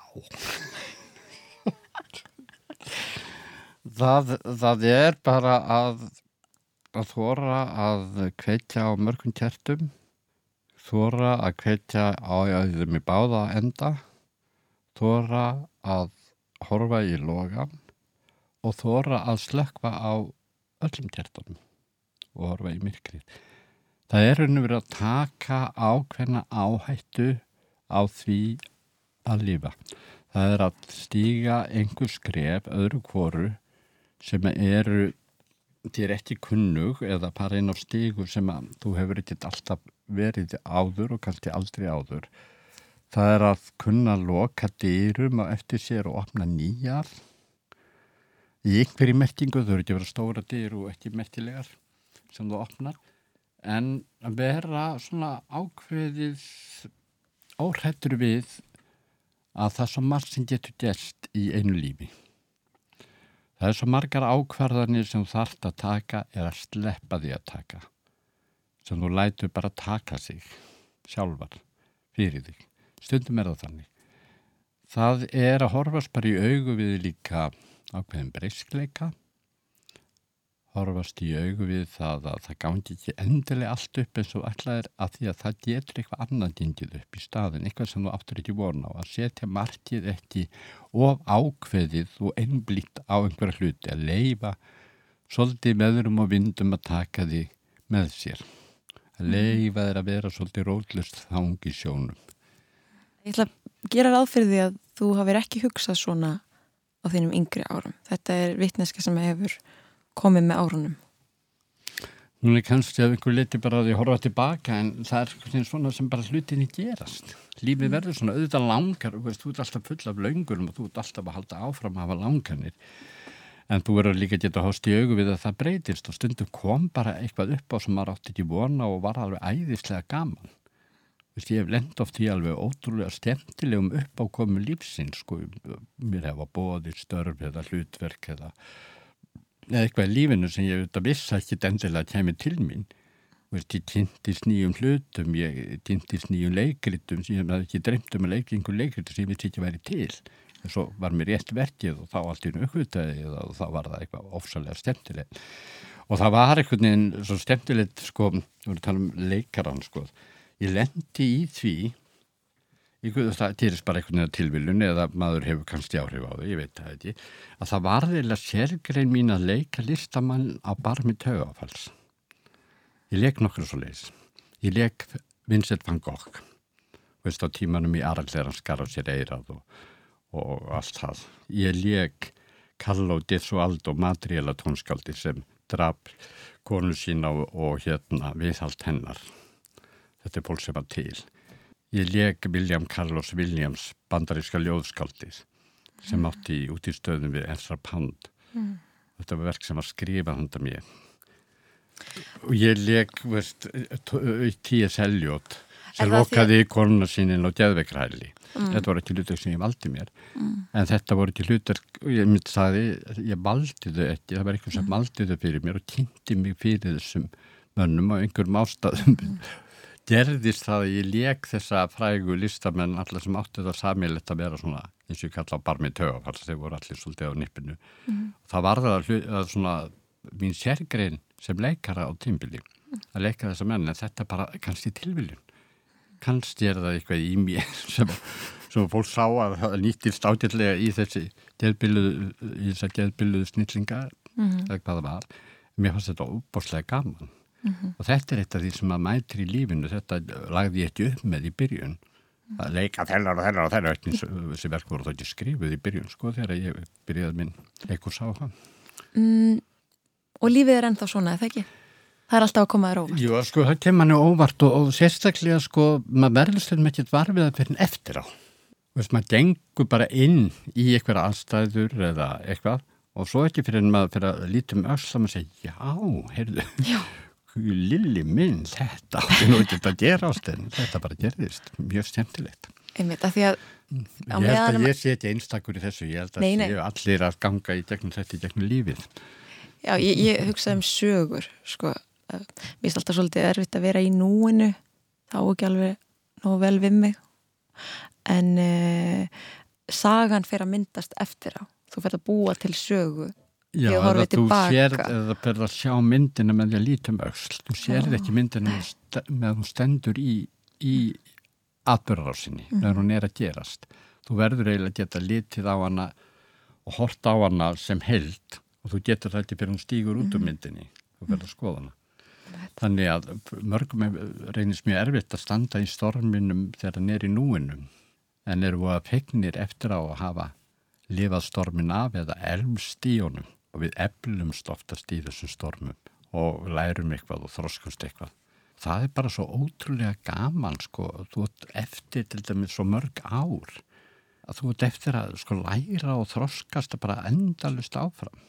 það, það er bara að að þóra að kveitja á mörgum kertum þóra að kveitja á auðvitað með báða enda þóra að horfa í logan og þóra að slökva á öllum kertunum og horfa í myrkrið. Það er og verið að taka ákveðna áhættu á því að lifa. Það er að stíga einhver skref öðru kvoru sem eru þér ekki kunnug eða bara inn á stígu sem að þú hefur ekkert alltaf verið áður og kannski aldrei áður. Það er að kunna loka dýrum á eftir sér og opna nýjar. Í einhverju merkingu þau eru ekki vera stóra dýr og ekki merkilegar sem þú opnar. En að vera svona ákveðið óhættur við að það er svo margt sem getur gert í einu lífi. Það er svo margar ákvarðanir sem þarft að taka eða sleppa því að taka. Sem þú lætur bara taka sig sjálfar fyrir þig. Stundum er það þannig. Það er að horfast bara í augu við líka ákveðin breyskleika. Horfast í augu við það að það gangi ekki endilega allt upp eins og alltaf er að því að það getur eitthvað annan gengið upp í staðin. Eitthvað sem þú áttur ekki vorna á. Að setja markið ekki of ákveðið og einblíkt á einhverja hluti að leifa svolítið meðurum og vindum að taka því með sér að leifa þeir að vera svolítið rótlust þangi sjónum Ég ætla að gera ráð fyrir því að þú hafir ekki hugsað svona á þínum yngri árum. Þetta er vitneska sem hefur komið með árunum. Nú er kannski að einhver liti bara að því horfa tilbaka en það er svona sem bara hlutinni gerast. Lífið verður svona auðvitað langar, veist, þú ert alltaf full af löngurum og þú ert alltaf að halda áfram að hafa langanir. En þú verður líka geta hóst í augu við að það breytist og stundum kom bara eitthvað upp á sem maður átti ekki vona og var alveg æðislega gaman. Vist, ég hef lend oft í alveg ótrúlega stemtilegum uppákomu lífsins, sko, mér hefa bóðið störf eða hlutverk eða eða eitthvað í lífinu sem ég auðvitað vissi ekki endilega kemur til mín. Veist, ég týndist nýjum hlutum, ég týndist nýjum leikritum sem ég hef ekki dreymt um að leika einhver leikritum sem ég vissi ekki væri til. En svo var mér rétt verkið og þá allt í nökkvitaði og þá var það eitthvað ofsalega stemtilegt. Og það var veginn svo stemtilegt, sko, við vorum að tala um leikaran, sko. Ég lendi í því Ég, það týrist bara einhvern veginn tilviljun eða maður hefur kannski áhrif á þau, ég veit það ekki, að það var þeirlega sérgrein mín að leika listamann á barmi tögafalls. Ég leik nokkur svo leiðis. Ég leik Vincent van Gogh, veist á tímanum í Aralleran skar á sér eirað og, og allt það. Ég leik Carlo Di Sualdo, Madriela tónskáldi sem draf konu sína og, og hérna viðhalt hennar. Þetta er fólk sem var til. Ég leik William Carlos Williams bandaríska ljóðskaldið sem átti út í stöðum við Ezra Pound. Mm. Þetta var verk sem var skrifað handa mér. Og ég leik, veist, T.S. Eliot sem lokaði í konuna sínin á geðveikræli. Mm. Þetta voru ekki hlutur sem ég valdi mér. Mm. En þetta voru ekki hlutur, ég myndi sagði, ég valdi þau ekki, það var eitthvað sem valdi þau fyrir mér og kynnti mig fyrir þessum mönnum og einhverjum ástæðum gerðist það að ég leik þessa frægu listamenn allar sem átti það samilegt að vera svona eins og ég kalla á barmi tögafall þeir voru allir svolítið á nippinu mm. það var það að, svona mín sérgrein sem leikara á tímbili að leika þessa menn en þetta er bara kannski tilviljun kannski er það eitthvað í mér sem, sem fólk sá að nýttist ágætlega í þessi geðbiluðu, í þessa geðbiluðu snillinga mm. eða hvað það var mér fannst þetta óbúrslega gaman Mm -hmm. og þetta er eitt af því sem að mætir í lífinu þetta lagði ég ekki upp með í byrjun. Að leika þennar og þennar og þennar þessi verk voru þá ekki skrifuð í byrjun sko þegar ég byrjaði minn leikurs á það mm, Og lífið er ennþá svona, eða ekki? Það er alltaf að koma þér óvart. Jú, sko, það kemur hann óvart og, og sérstaklega sko, maður verður stundum ekkert varfið að fyrir eftir á. Vist, maður gengur bara inn í eitthvað aðstæður eða eitthvað og svo ekki fyrir en maður fyrir að lítum öll og maður segja, já, heyrðu. Já lilli minn, þetta átti nú ekki að gera ást en þetta bara gerðist. Mjög stjæmtilegt Einmitt, að því að Ég held að ég sé ekki einstakur í þessu. Ég held að nei, nei. allir að ganga í gegnum þetta í gegnum lífið. Já, ég, ég hugsaði um sögur sko, mér finnst alltaf svolítið erfitt að vera í núinu. Þá ekki alveg nógu vel við mig. En uh, sagan fer að myndast eftir á. Þú fer að búa til sögu Já, eða þú sér, eða fyrir að sjá myndina með því að lítum öll þú sérð ekki myndina með að hún stendur í, í atbyrðarásinni, mm. með hún er að gerast. Þú verður eiginlega að geta litið á hana og horta á hana sem held og þú getur þetta fyrir hún stígur út úr myndinni. Og verður að skoða hana. Þannig að mörgum reynist mjög erfitt að standa í storminum þegar hann er í núinum. En eru að fegnir eftir á að hafa lifað stormin af eða elmst í honum og við eflumst oftast í þessum stormum og lærum eitthvað og þroskumst eitthvað. Það er bara svo ótrúlega gaman sko, þú ert eftir til dæmis svo mörg ár að þú ert eftir að sko læra og þroskast að bara endalust áfram.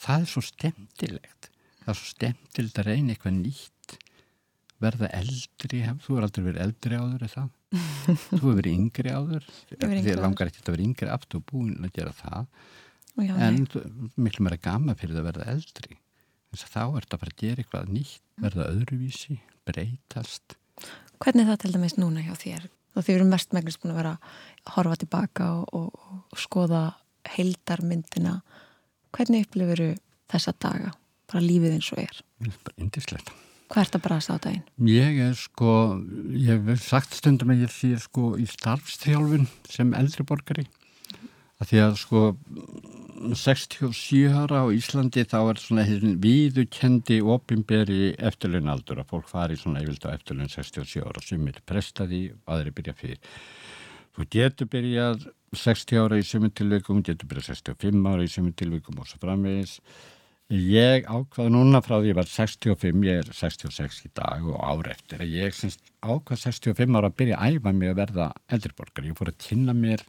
Það er svo stemtilegt. Það er svo stemtilegt að reyna eitthvað nýtt, verða eldri, þú er aldrei verið eldri áður eða það. þú hefur verið yngri áður, þið langar ekkert að vera yngri aftur og búin að gera það. Já, en miklu meira gama fyrir að verða eldri. Þess að þá ert að fara að gera eitthvað nýtt, verða öðruvísi, breytast. Hvernig er það til dæmis núna hjá þér? Og þið eru mest megnist búin að vera að horfa tilbaka og, og, og skoða heildarmyndina. Hvernig upplifuru þessa daga? Bara lífið eins og er. Er bara indislegt. Hvað ert að brast á daginn? Ég er sko, ég hef sagt stundum að ég sé sko í starfstjálfun sem eldri borgari. Að því að sko 67 ára á Íslandi þá er svona viðukendi opinberi eftirlaunaldur að fólk fari svona yfirlt á eftirlaun 67 ára sem er prestaði og aðri byrja fyrir. Þú getur byrjað 60 ára í sömum tilveikum, getur byrjað 65 ára í sömum tilveikum og svo framvegis. Ég ákvað núna frá því ég var 65, ég er 66 í dag og ár eftir að ég semst ákvað 65 ára að byrja að æfa mig að verða eldriborgar. Ég fór að kynna mér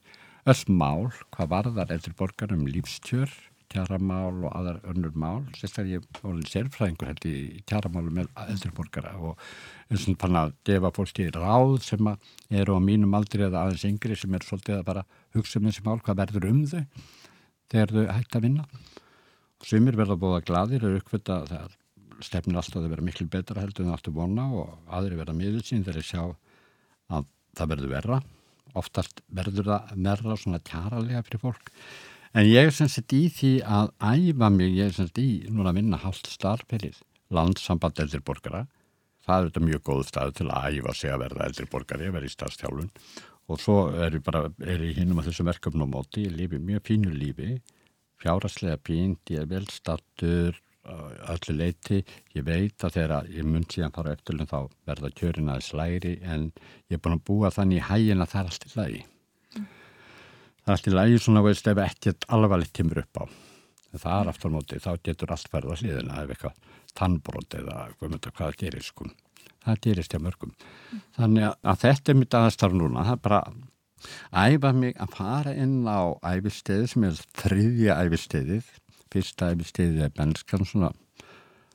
öll mál, hvað varðar eldriborgar um lífstjör, kjaramál og aðar önnur mál. Sérstaklega ég var sérfræðingur held í kjaramálum með eldriborgara og eins og fann að gefa fólki ráð sem eru á mínum aldri eða aðeins yngri sem er svolítið að bara hugsa um þessi mál, hvað verður um þau þegar þau hægt að vinna. Sumir verða búið að gladir og uppvita það stefnir alltaf að vera miklu betra heldur en aftur vona og aðri verða miður sín þegar ég sjá að það verður verra. Oftast verður það verra svona kjaralega fyrir fólk. En ég er sem sagt í því að æfa mig, ég er sem sagt í núna að vinna hálft starfperið, landsamband eldriborgara. Það er þetta mjög góð stað til að æfa sig að verða eldriborgari, að vera í starfstjálun. Og svo er ég bara, er ég hinnum að þessu verkefnum á móti, ég lifi mjög fínu lífi fjáraslega pínt, ég er vel stattur öllu leiti, ég veit að þegar ég mun síðan fara eftirlun þá verða kjörin aðeins læri en ég er búin að búa þannig í hægin að það er allt í lagi. Það er allt í lagi svona veist ef ekkert alvarlegt kemur upp á. Það er aftur móti, þá getur allt verða hliðina ef eitthvað tannbrot eða mynda, hvað gerir sko. Það gerist hjá mörgum. Þannig að, þetta er mitt aðstarf núna. Það er bara æfa mig að fara inn á æfisteyði sem er þriðja æfisteyðið fyrsta æfisteyðið er benskan svona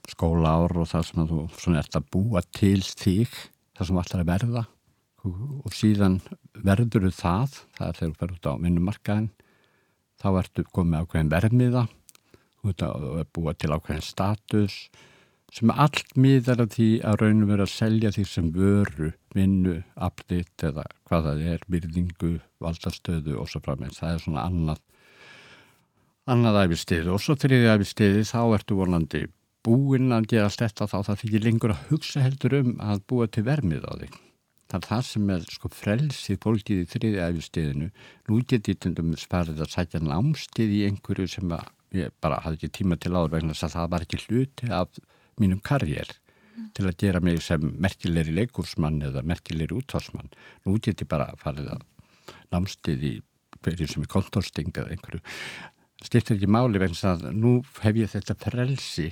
skólaár og það sem að þú svona ert að búa til þig það sem allar að verða og síðan verður það það er þegar þú ferður út á vinnumarkaðin þá ertu komið ákveðin vermiða ert að búa til ákveðin status sem allt miðar að því að raunum vera að selja því sem vöru, vinnu, update eða hvað það er, virðingu, valdastöðu og svo framins. Það er svona annað, annað æfistiði og svo þriði æfistiði þá ertu vonandi búinn að gera þetta þá það þykir lengur að hugsa heldur um að búa til vermið á því. Það er það sem er sko frelsið fólkið í þriði æfistiðinu. Nú get ég til dæmis farið að sætja námstið í einhverju sem að ég bara hafði ekki tíma til áður vegna þess að það var ekki hluti af mínum karjér til að gera mig sem merkilegri leikursmann eða merkilegri útvarsmann. Nú get ég bara farið að námstið í hverju sem er kontorsting eða einhverju. Stiftir ekki máli vegna að nú hef ég þetta frelsi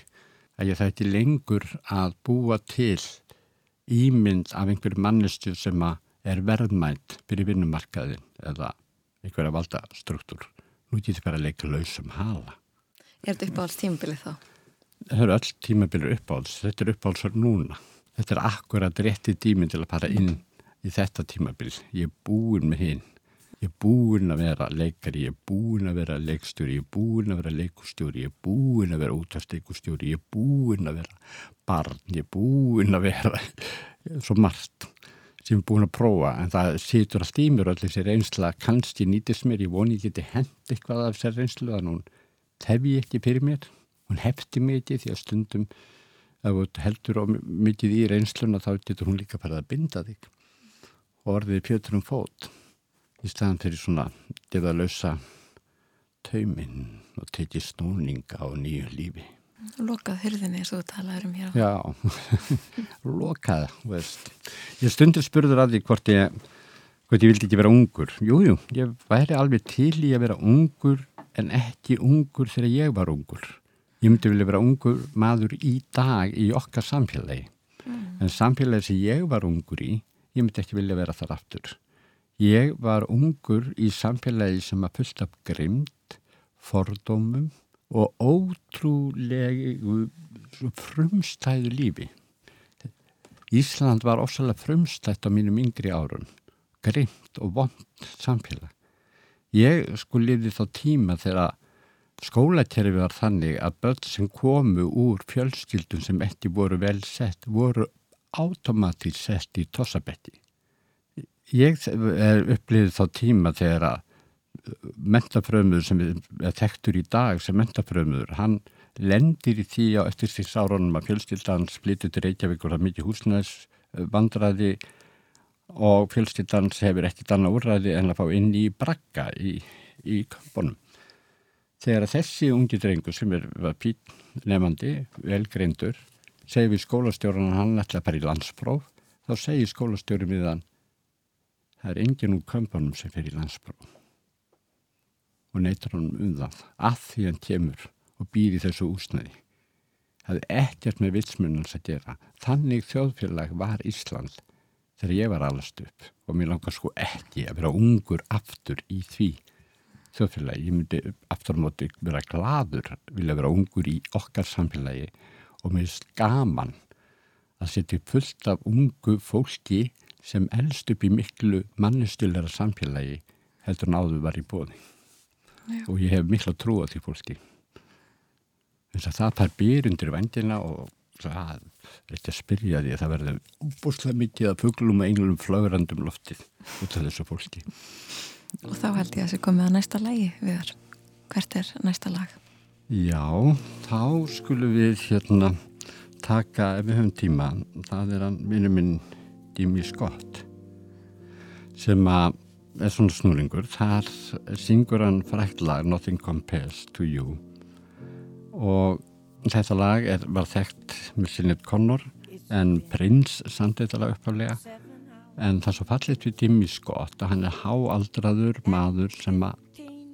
að ég það ekki lengur að búa til ímynd af einhverju mannestu sem að er verðmænt fyrir vinnumarkaðin eða einhverja valdastruktúr. Nú get ég bara að leika lausum hala. Er þetta uppáhalds tímabilið þá? það eru öll tímabilur uppáhalds þetta er uppáhaldsar núna þetta er akkurat rétti tíminn til að fara inn í þetta tímabil ég er búinn með hinn ég er búinn að vera leikari ég er búinn að vera leikstjóri ég er búinn að vera leikustjóri ég er búinn að vera útvasteikustjóri ég er búinn að vera barn ég er búinn að vera svo margt sem ég er búinn að prófa en það situr allt í mér öll þessi reynsla kannski nýtist mér ég voni ég geti hend eitthvað af þessar reynslu að hún tef ég ekki fyrir mér hún hefti mikið því að stundum ef þú heldur á mikið í reynsluna þá getur hún líka farið að binda þig. Og orðið pjötur um fót í staðan fyrir svona gefa lausa tauminn og tekið snúninga á nýju lífi Lokað hyrðinni eins og þú talaður um hér á. Já, lokað, veist. Ég stundir spurður að því hvort ég Hvort ég vildi ekki vera ungur. Jújú, jú, ég væri alveg til í að vera ungur en ekki ungur þegar ég var ungur. Ég myndi vilja vera ungur maður í dag í okkar samfélagi. Mm. En samfélagi sem ég var ungur í, ég myndi ekki vilja vera þar aftur. Ég var ungur í samfélagi sem að fullt af grimd, fordómum og ótrúlegu frumstæðu lífi. Ísland var ósalega frumstætt á mínum yngri árun, grimt og vond samfélag. Ég sko liði þá tíma þegar skólakerfi var þannig að börn sem komu úr fjölskyldum sem ekki voru vel sett voru automatist sett í tossabetti. Ég upplýði þá tíma þegar að mentafrömmur sem er tektur í dag sem mentafrömmur, hann lendir í því á eftir því sárunum að fjölskyldan splitið til Reykjavík og það mikið húsnæðs vandraði og fjölskyldans hefur ekkert annað úrræði en að fá inn í brakka í, í kampunum. Þegar þessi ungi drengur sem er pít nefandi, velgreindur, segir við skólastjórun að hann ætla að fara í landspróf, þá segir skólastjórun við hann, það er enginn úr kampunum sem fer í landspróf. Og neytur hann um það, að því hann kemur og býr í þessu úsnæði. Það er ekkert með vitsmunans að gera. Þannig þjóðfélag var Ísland þegar ég var allast upp og mér langar sko ekki að vera ungur aftur í því þjóðfélagi. Ég myndi aftur á móti vera gladur, vilja vera ungur í okkar samfélagi og mér er gaman að setja fullt af ungu fólki sem elst upp í miklu mannistillera samfélagi heldur náðu var í bóði. Og ég hef miklu að trúa því fólki. Þess að það fær býr undir vendina og það er ekki að spyrja því að það verður úbúslega mikið að fuglum og englum flögrandum loftið út af þessu fólki. Og þá held ég að það sé komið að næsta lagi viðar. Hvert er næsta lag? Já, þá skulum við hérna taka, ef við höfum tíma, það er hann vinnu minn Jimmy Scott sem að er svona snúlingur. Þar syngur hann frækt lag Nothing Compares to You. Og þetta lag er, var þekkt með Sinead Connor en Prince samt þetta lag uppálega en það er svo fallit við Jimmy Scott að hann er háaldraður maður sem að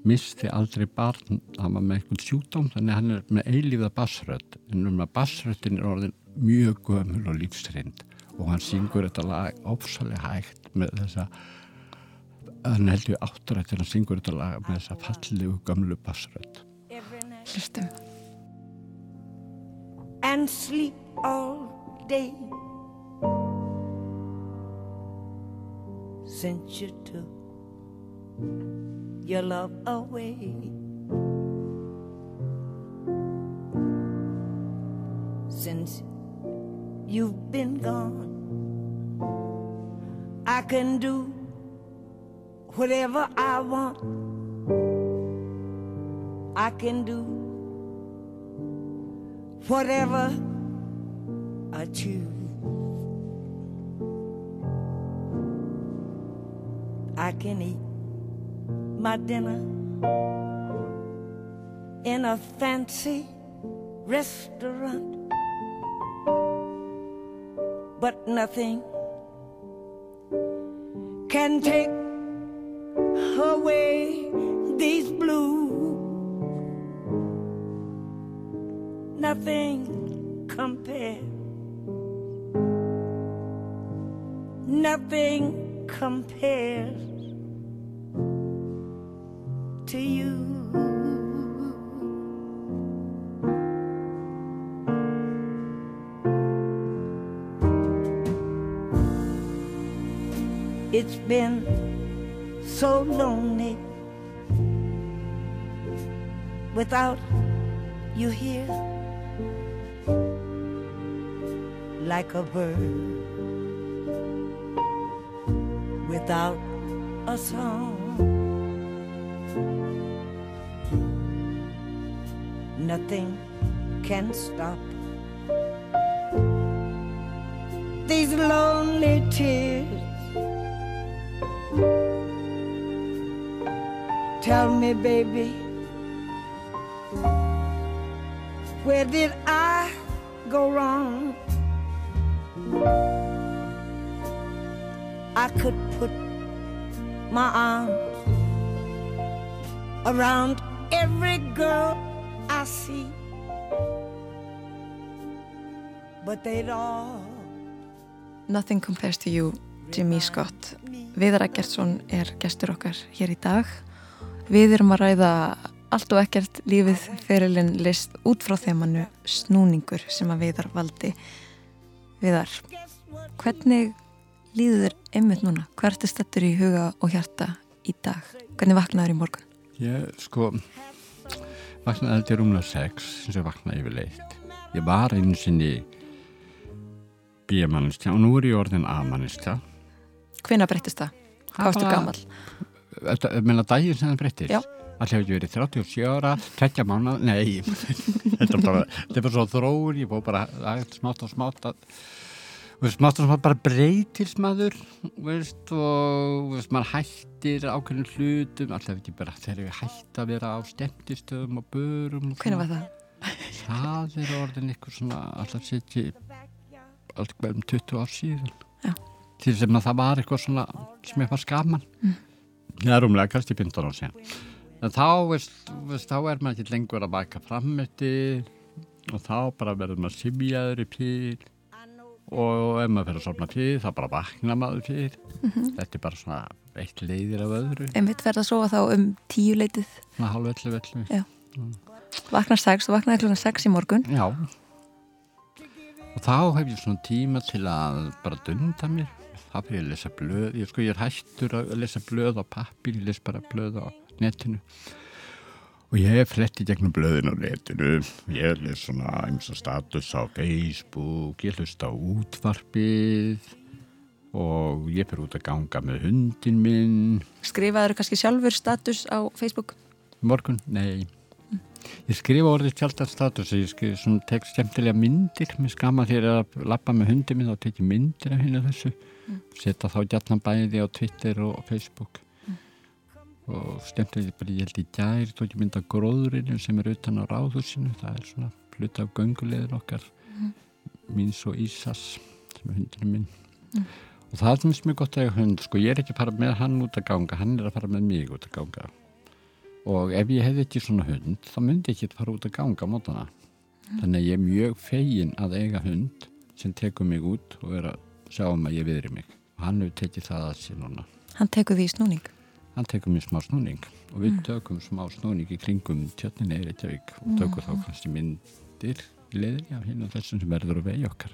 misti aldrei barn. Hann var með eitthvað sjúdóm þannig að hann er með eilíða bassrödd en um að bassröddin er orðin mjög gömul og lífstrind og hann syngur þetta lag ofsalega hægt með þessa hann heldur átturættir hann syngur þetta lag með þessa fallegu gömlu bassrödd. Hlustum. And sleep all day. Since you took your love away. Since you've been gone, I can do whatever I want. I can do whatever I choose. I can eat my dinner in a fancy restaurant, but nothing can take away these blues. Nothing compares. Nothing compares to you. It's been so lonely without you here like a bird without a song. Nothing can stop these lonely tears. Tell me, baby, where did I go wrong? I could put my arm around every girl I see. But they'd all Nothing Compares to You, Jimmy Scott. Viðar Eggertsson er gestur okkar hér í dag. Við erum að ræða allt og ekkert lífið ferilinn list út frá þemannu snúningur sem að Viðar valdi. Viðar, hvernig líður þér einmitt núna? Hvert er stættur í huga og hjarta í dag? Hvernig vaknaður í morgun? Ég sko vaknaði ég rúmlega sex sem vaknaði yfirleitt. Ég var einu sinni bíamannistja og nú er ég orðin A-mannistja. Hvenær breyttist það? Hvað varstu gammal? Meina daginn sem það breyttist. Já. Allir hefur verið 37 ára, 20 mánuð, nei, þetta er bara, þetta er bara svo þróur, ég fór bara aðeins smátt og smátt að, veist, smátt og smátt bara breytist maður, veist, og veist, maður hættir ákveðin hlutum, alltaf ekki bara þegar við hætt að vera á stemtistöðum og börum. og svona. var það? Það er orðin eitthvað svona, alltaf setji, alltaf um 20 ár síðan. Já. Til sem að það var eitthvað svona sem ég var skaman. Mm. Er rúmlega kannski 15 ár síðan. En þá, veist, veist, þá er maður ekki lengur að baka fram eftir og þá bara verður maður simjaður í píl og ef maður fyrir að sopna píl þá bara vakna maður píl. Mhm. Þetta er bara svona eitt leiðir af öðru. Einmitt verða að sofa þá um tíu leitið. Svona hálf ellu vellu. Já. Vaknar sex, þú vaknaði klukkan sex í morgun. Já. Og þá hef ég svona tíma til að bara dunda mér. Það fyrir að lesa blöð. Ég sko ég er hættur að lesa blöð á pappir, ég les bara blöð á netinu. Og ég hef fletti gegnum blöðin á netinu. Ég les svona eins og status á Facebook, ég hlust á útvarpið og ég fyrir út að ganga með hundin minn. Skrifaður kannski sjálfur status á Facebook? Morgun? Nei. Ég skrifa orðið tjaldar status ég skrifa svona tek skemmtilega myndir mér skama þegar ég er að lappa með hundi minn þá tek ég myndir af henni þessu Mm. setja þá gætna bæði á Twitter og Facebook og skemmtilega bara ég held í gær tók ég mynd af gróðurinu sem er utan á ráðhúsinu það er svona hluta af göngulegður okkar Mhm. míns og Ísas sem er hundinu Mm. og það finnst mér gott að eiga hund sko ég er ekki að fara með hann út að ganga hann er að fara með mig út að ganga og ef ég hefði ekki svona hund þá myndi ég ekki fara út að ganga mótana þannig að ég er mjög fegin að eiga hund sem tekur mig út og er að sjá um að ég viðri mig og hann hefur tekið það að sér núna Hann tekur því snúning. hann tekur mér smá snúning og við Mm. tökum smá snúning í kringum tjötnin eða Reykjavík og tökum þá Mhm. kannski myndir í leiðinni af hinn og þessum sem verður á vegi okkar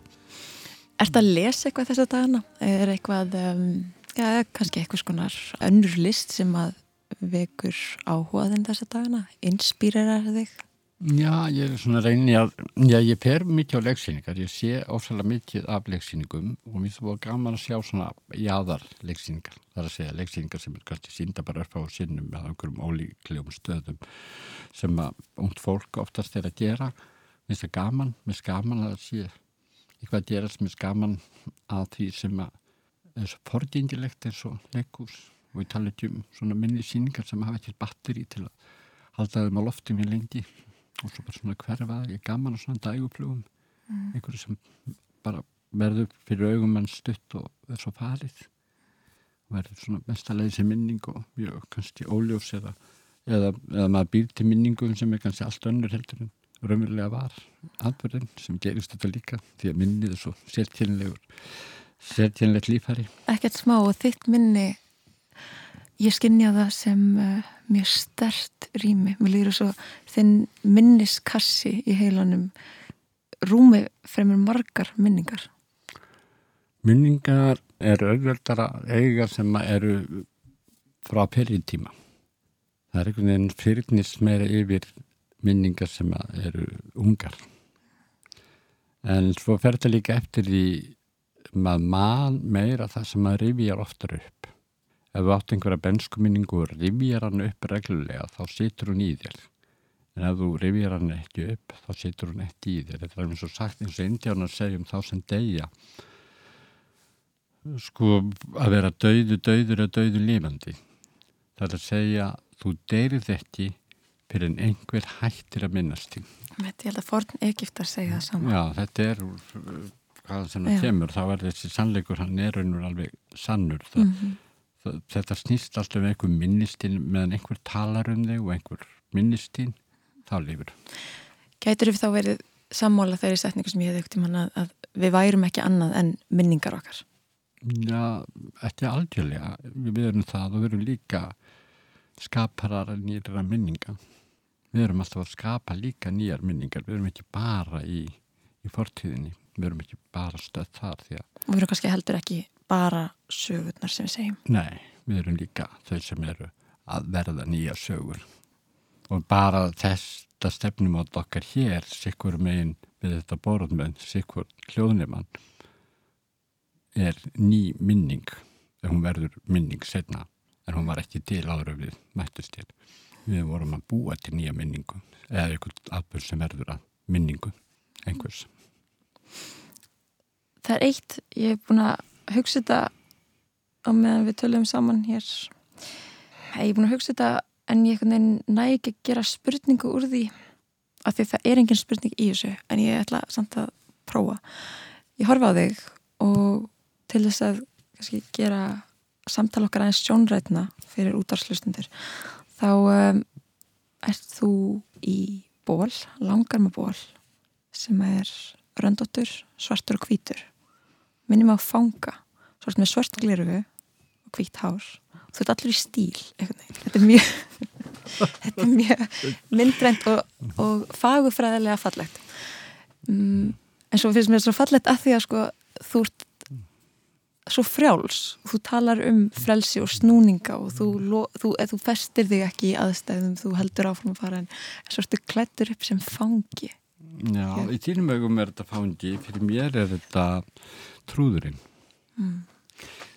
Ertu að lesa eitthvað þessa dagana? Er eitthvað, um, já, kannski eitthvað skonar önnur list sem að vekur áhugaðinn þessa dagana? Inspirerar þig? Já, ég er svona reyni að, já, ég fer mikið á leiksýningar, ég sé ósæðlega mikið af leiksýningum og mér finnst það búið gaman að sjá svona jáðar leiksýningar, það er að segja leiksýningar sem er kannski sínda bara upp á sinnum með einhverjum ólíklegum stöðum sem að ungt fólk oftast er að gera, mér finnst það gaman, mér finnst gaman að sé eitthvað að gera sem er gaman að því sem að er svo fordýndilegt eins og leikús og ég tala ekki um svona minni sýningar sem hafa ekki batteri til að halda þeim á loftum í lengi og svo bara svona hverfa, ég er gaman á svona dæguflugum Mm. einhverju sem bara verður fyrir augum mann stutt og er svo farið verður svona mestalega sem minning og mjög kannski óljós eða, eða, eða maður býr til minningum sem er kannski allt önnur heldur en raunverulega var. Atbyrðin sem gerist þetta líka því að minnið er svo sérkynlegur sérkynlegt lífæri Ekkert smá og þitt minni, ég skynja það sem uh, mjög stert rými. Mér líður svo þinn minniskassi í heilanum rúmi fremur margar minningar. Minningar eru auðveldara eiga sem eru frá fyrirtíma. Það er einhvern veginn fyrirnist meira yfir minningar sem eru ungar. En svo fer þetta líka eftir því maður man meira það sem maður rifjar oftar upp. Ef þú átt einhverja benskuminningu og rifjar hann upp reglulega þá situr hún í þér. En ef þú rifjar hann ekki upp þá situr hún ekki í þér. Þetta er eins og sagt eins og indjánar segjum þá sem deyja sko að vera dauðu, dauður eða dauðu lifandi. Það er að segja, þú deyrið ekki fyrir en einhver hættir að minnast þín. Ég held að forn Egiptar segja það sama. Já, þetta er uh, hvað sem það kemur, þá er þessi sannleikur, hann er raunur alveg sannur. Það, Mhm. Það- Þetta snýst alltaf um einhver minnistinn meðan einhver talar um þig og einhver minnistinn, þá lifur. Gætur við þá verið sammála þeirri setningu sem ég hefði ekkert tímann að, að við værum ekki annað en minningar okkar. Já, ekki algjörlega. Við erum það og við erum líka skaparar nýra minninga. Við erum alltaf að skapa líka nýjar minningar. Við erum ekki bara í, í fortíðinni. Við erum ekki bara stöð þar því að við erum kannski heldur ekki bara sögurnar sem við segjum. Nei, við erum líka þau sem eru að verða nýja sögur. Og bara þetta stefnum átt okkar hér sikkur megin við þetta borðmenn sikkur hljóðnumann er ný minning. Ef hún verður minning setna en hún var ekki til áður en við mættust til. Við vorum að búa til nýja minningu eða einhvern atbyrð sem verður að minningu einhvers. Það er eitt, ég hef búin að hugsa þetta á meðan við tölum saman hér. Ég hef búin að hugsa þetta en ég næ ekki að gera spurningu úr því af því það er engin spurning í þessu en ég ætla samt að prófa. Ég horfa á þig og til þess að kannski, gera samtal okkar aðeins sjónrætna fyrir útarslustundir þá um, ert þú í ból, langar með ból sem er röndóttur, svartur og hvítur minnum á fanga svart með svart glirugu og hvít hár. Þú ert allir í stíl þetta er mjög þetta er mjög myndrænt og, og fagufræðilega fallegt. Mm, en svo finnst mér svo fallegt að því að sko þú ert svo frjáls, þú talar um frelsi og snúninga og þú, þú, þú festir þig ekki í aðstæðum þú heldur áfram að fara en svo ertu klættur upp sem fangi Já, í þínum augum er þetta fangi, fyrir mér er þetta trúðurinn. Mm.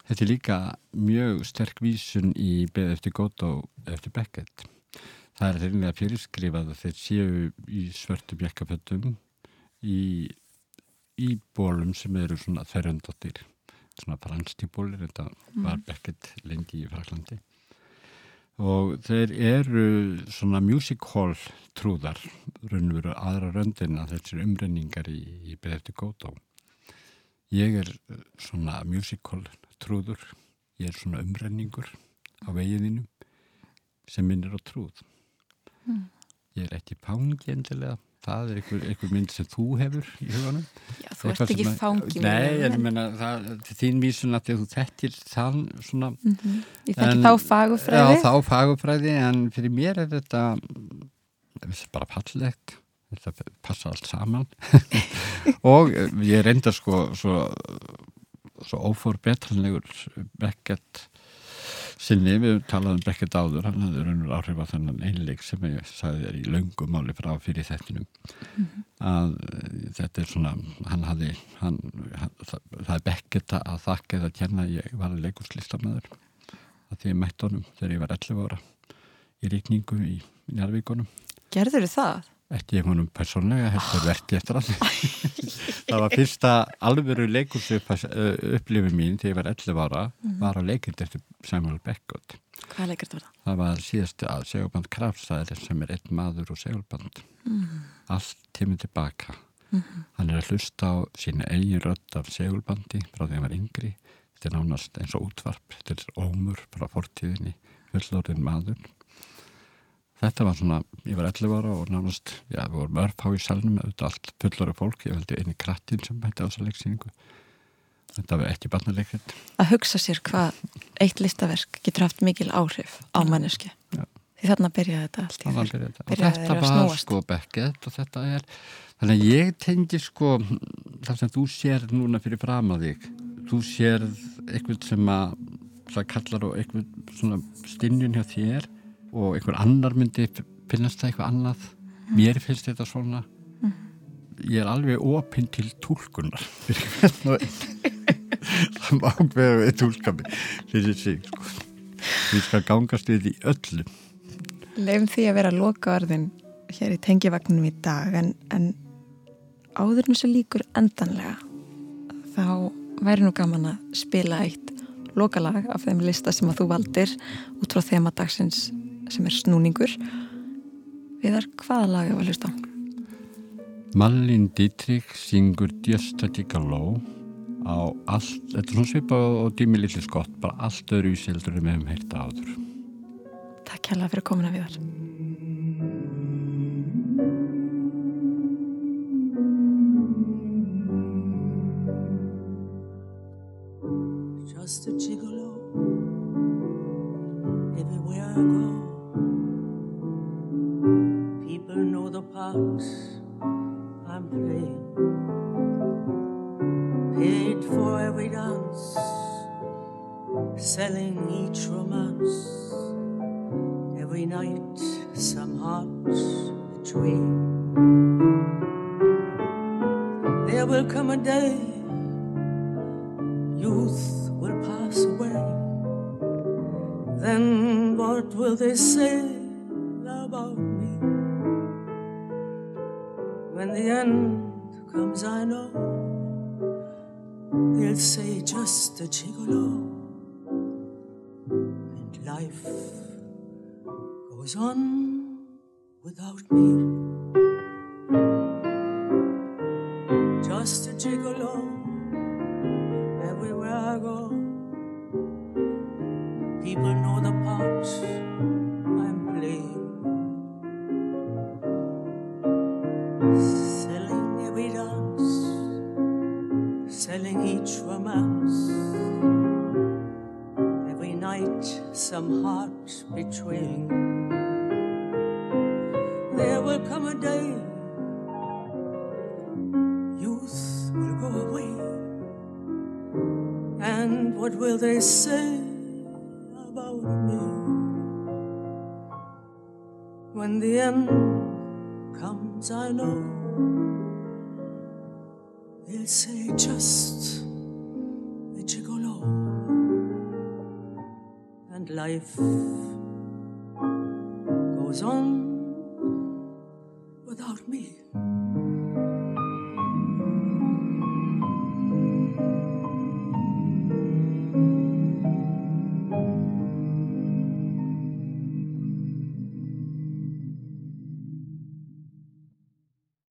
Þetta er líka mjög sterk vísun í beð eftir Góto eftir Beckett. Það er reynilega fyrirskrifað að þeir séu í svörtu bjekkafötum í, í bólum sem eru svona þerröndóttir, svona franstíbólir, þetta var Beckett lengi í Fraklandi. Og þeir eru svona music hall trúðar, raunveru aðra röndina þessir umrenningar í, í Beðefti Gótó. Ég er eh, svona music hall trúður, ég er svona umrenningur á vegiðinu sem minnir á trúð. Mm. Ég er ekki fangi endilega, það er einhver, einhver mynd sem þú hefur í huganum. Já, þú ert ekki sem að- fangi Nei, ég meina, það, þín vísun að þú þekkir þann svona Mhm. Ég þekki þá fagurfræði. Já, þá fagufræði en fyrir mér er þetta þetta er bara fallegt þetta passa allt saman og ég reynda sko svo, svo óforbetranlegur Beckett sinni, við talaðum Beckett áður hann hafði raunur áhrif á þennan einleik sem ég sagði þér í löngum máli frá fyrir þettinum að eh, þetta er svona hann hafði hann, hann, það, það er Beckett að þakka eða að ég var leikurslistamæður að því ég mætti honum þegar ég var 11 ára í ríkningu í Njarvíkonum Gerður það? Ekki honum persónlega heldur verki eftir hann. Það var fyrsta alvöru leikursu upplifi mín þegar ég var 11 ára Mhm. var að leikund eftir Samuel Beckett. Hvað leikert var það? það var síðasti að segurband Krafstæðir sem er einn maður og segurband Mhm. allt tímið tilbaka Mhm. hann er að hlusta á sína eigin rödd af segurbandi frá því hann var yngri. Þetta er nánast eins og útvarp. Þetta er ómur frá fortíðinni. Fullorðin maður þetta var svona, ég var 11 ára og nánast, já, við vorum örfá í salnum auðvitað allt fullorðu fólk, ég veldi eini krattin sem hætti á þessa leiksýningu þetta var ekki barnaleikrit Að hugsa sér hvað eitt listaverk getur haft mikil áhrif á mannesku. Já. Því þarna byrjaði þetta allt í byrjaði þetta. þetta var sko Beckett og þetta er þannig að ég tengi sko það sem þú sér núna fyrir fram að þig þú sér eitthvað sem að það kallar og eitthvað svona stinnjun hjá þér og einhver annar myndi finnast það eitthvað annað. Mér finnst þetta svona. Ég er alveg opinn til tólkunar það má vera við tólkami fyrir sig sko. við skal gangast við í öllum Leifum því að vera loka orðin hér í tengivagnum í dag en, en áður en þessu líkur endanlega þá væri nú gaman að spila eitt lokalag af þeim lista sem að þú valdir út frá þema dagsins sem er snúningur Viðar, hvaða lag er að hlusta á? Malin Dietrich syngur Just a Tigaló á allt, þetta er svona svipa og dými lilli skott, bara allt öðru í sildur við hefum heyrta áður. Takk hella fyrir komuna við þar. just a gigolo everywhere I go. I'm playing. Paid for every dance, selling each romance. Every night, some heart between. There will come a day youth will pass away. Then what will they say about? When the end comes, I know they'll say just a gigolo. And life goes on without me. Just a gigolo everywhere I go. People know the part I'm playing. Selling each romance. Every night, some heart betraying. There will come a day, youth will go away. And what will they say about me when the end comes? I know They'll say just a gigolo. And life goes on without me.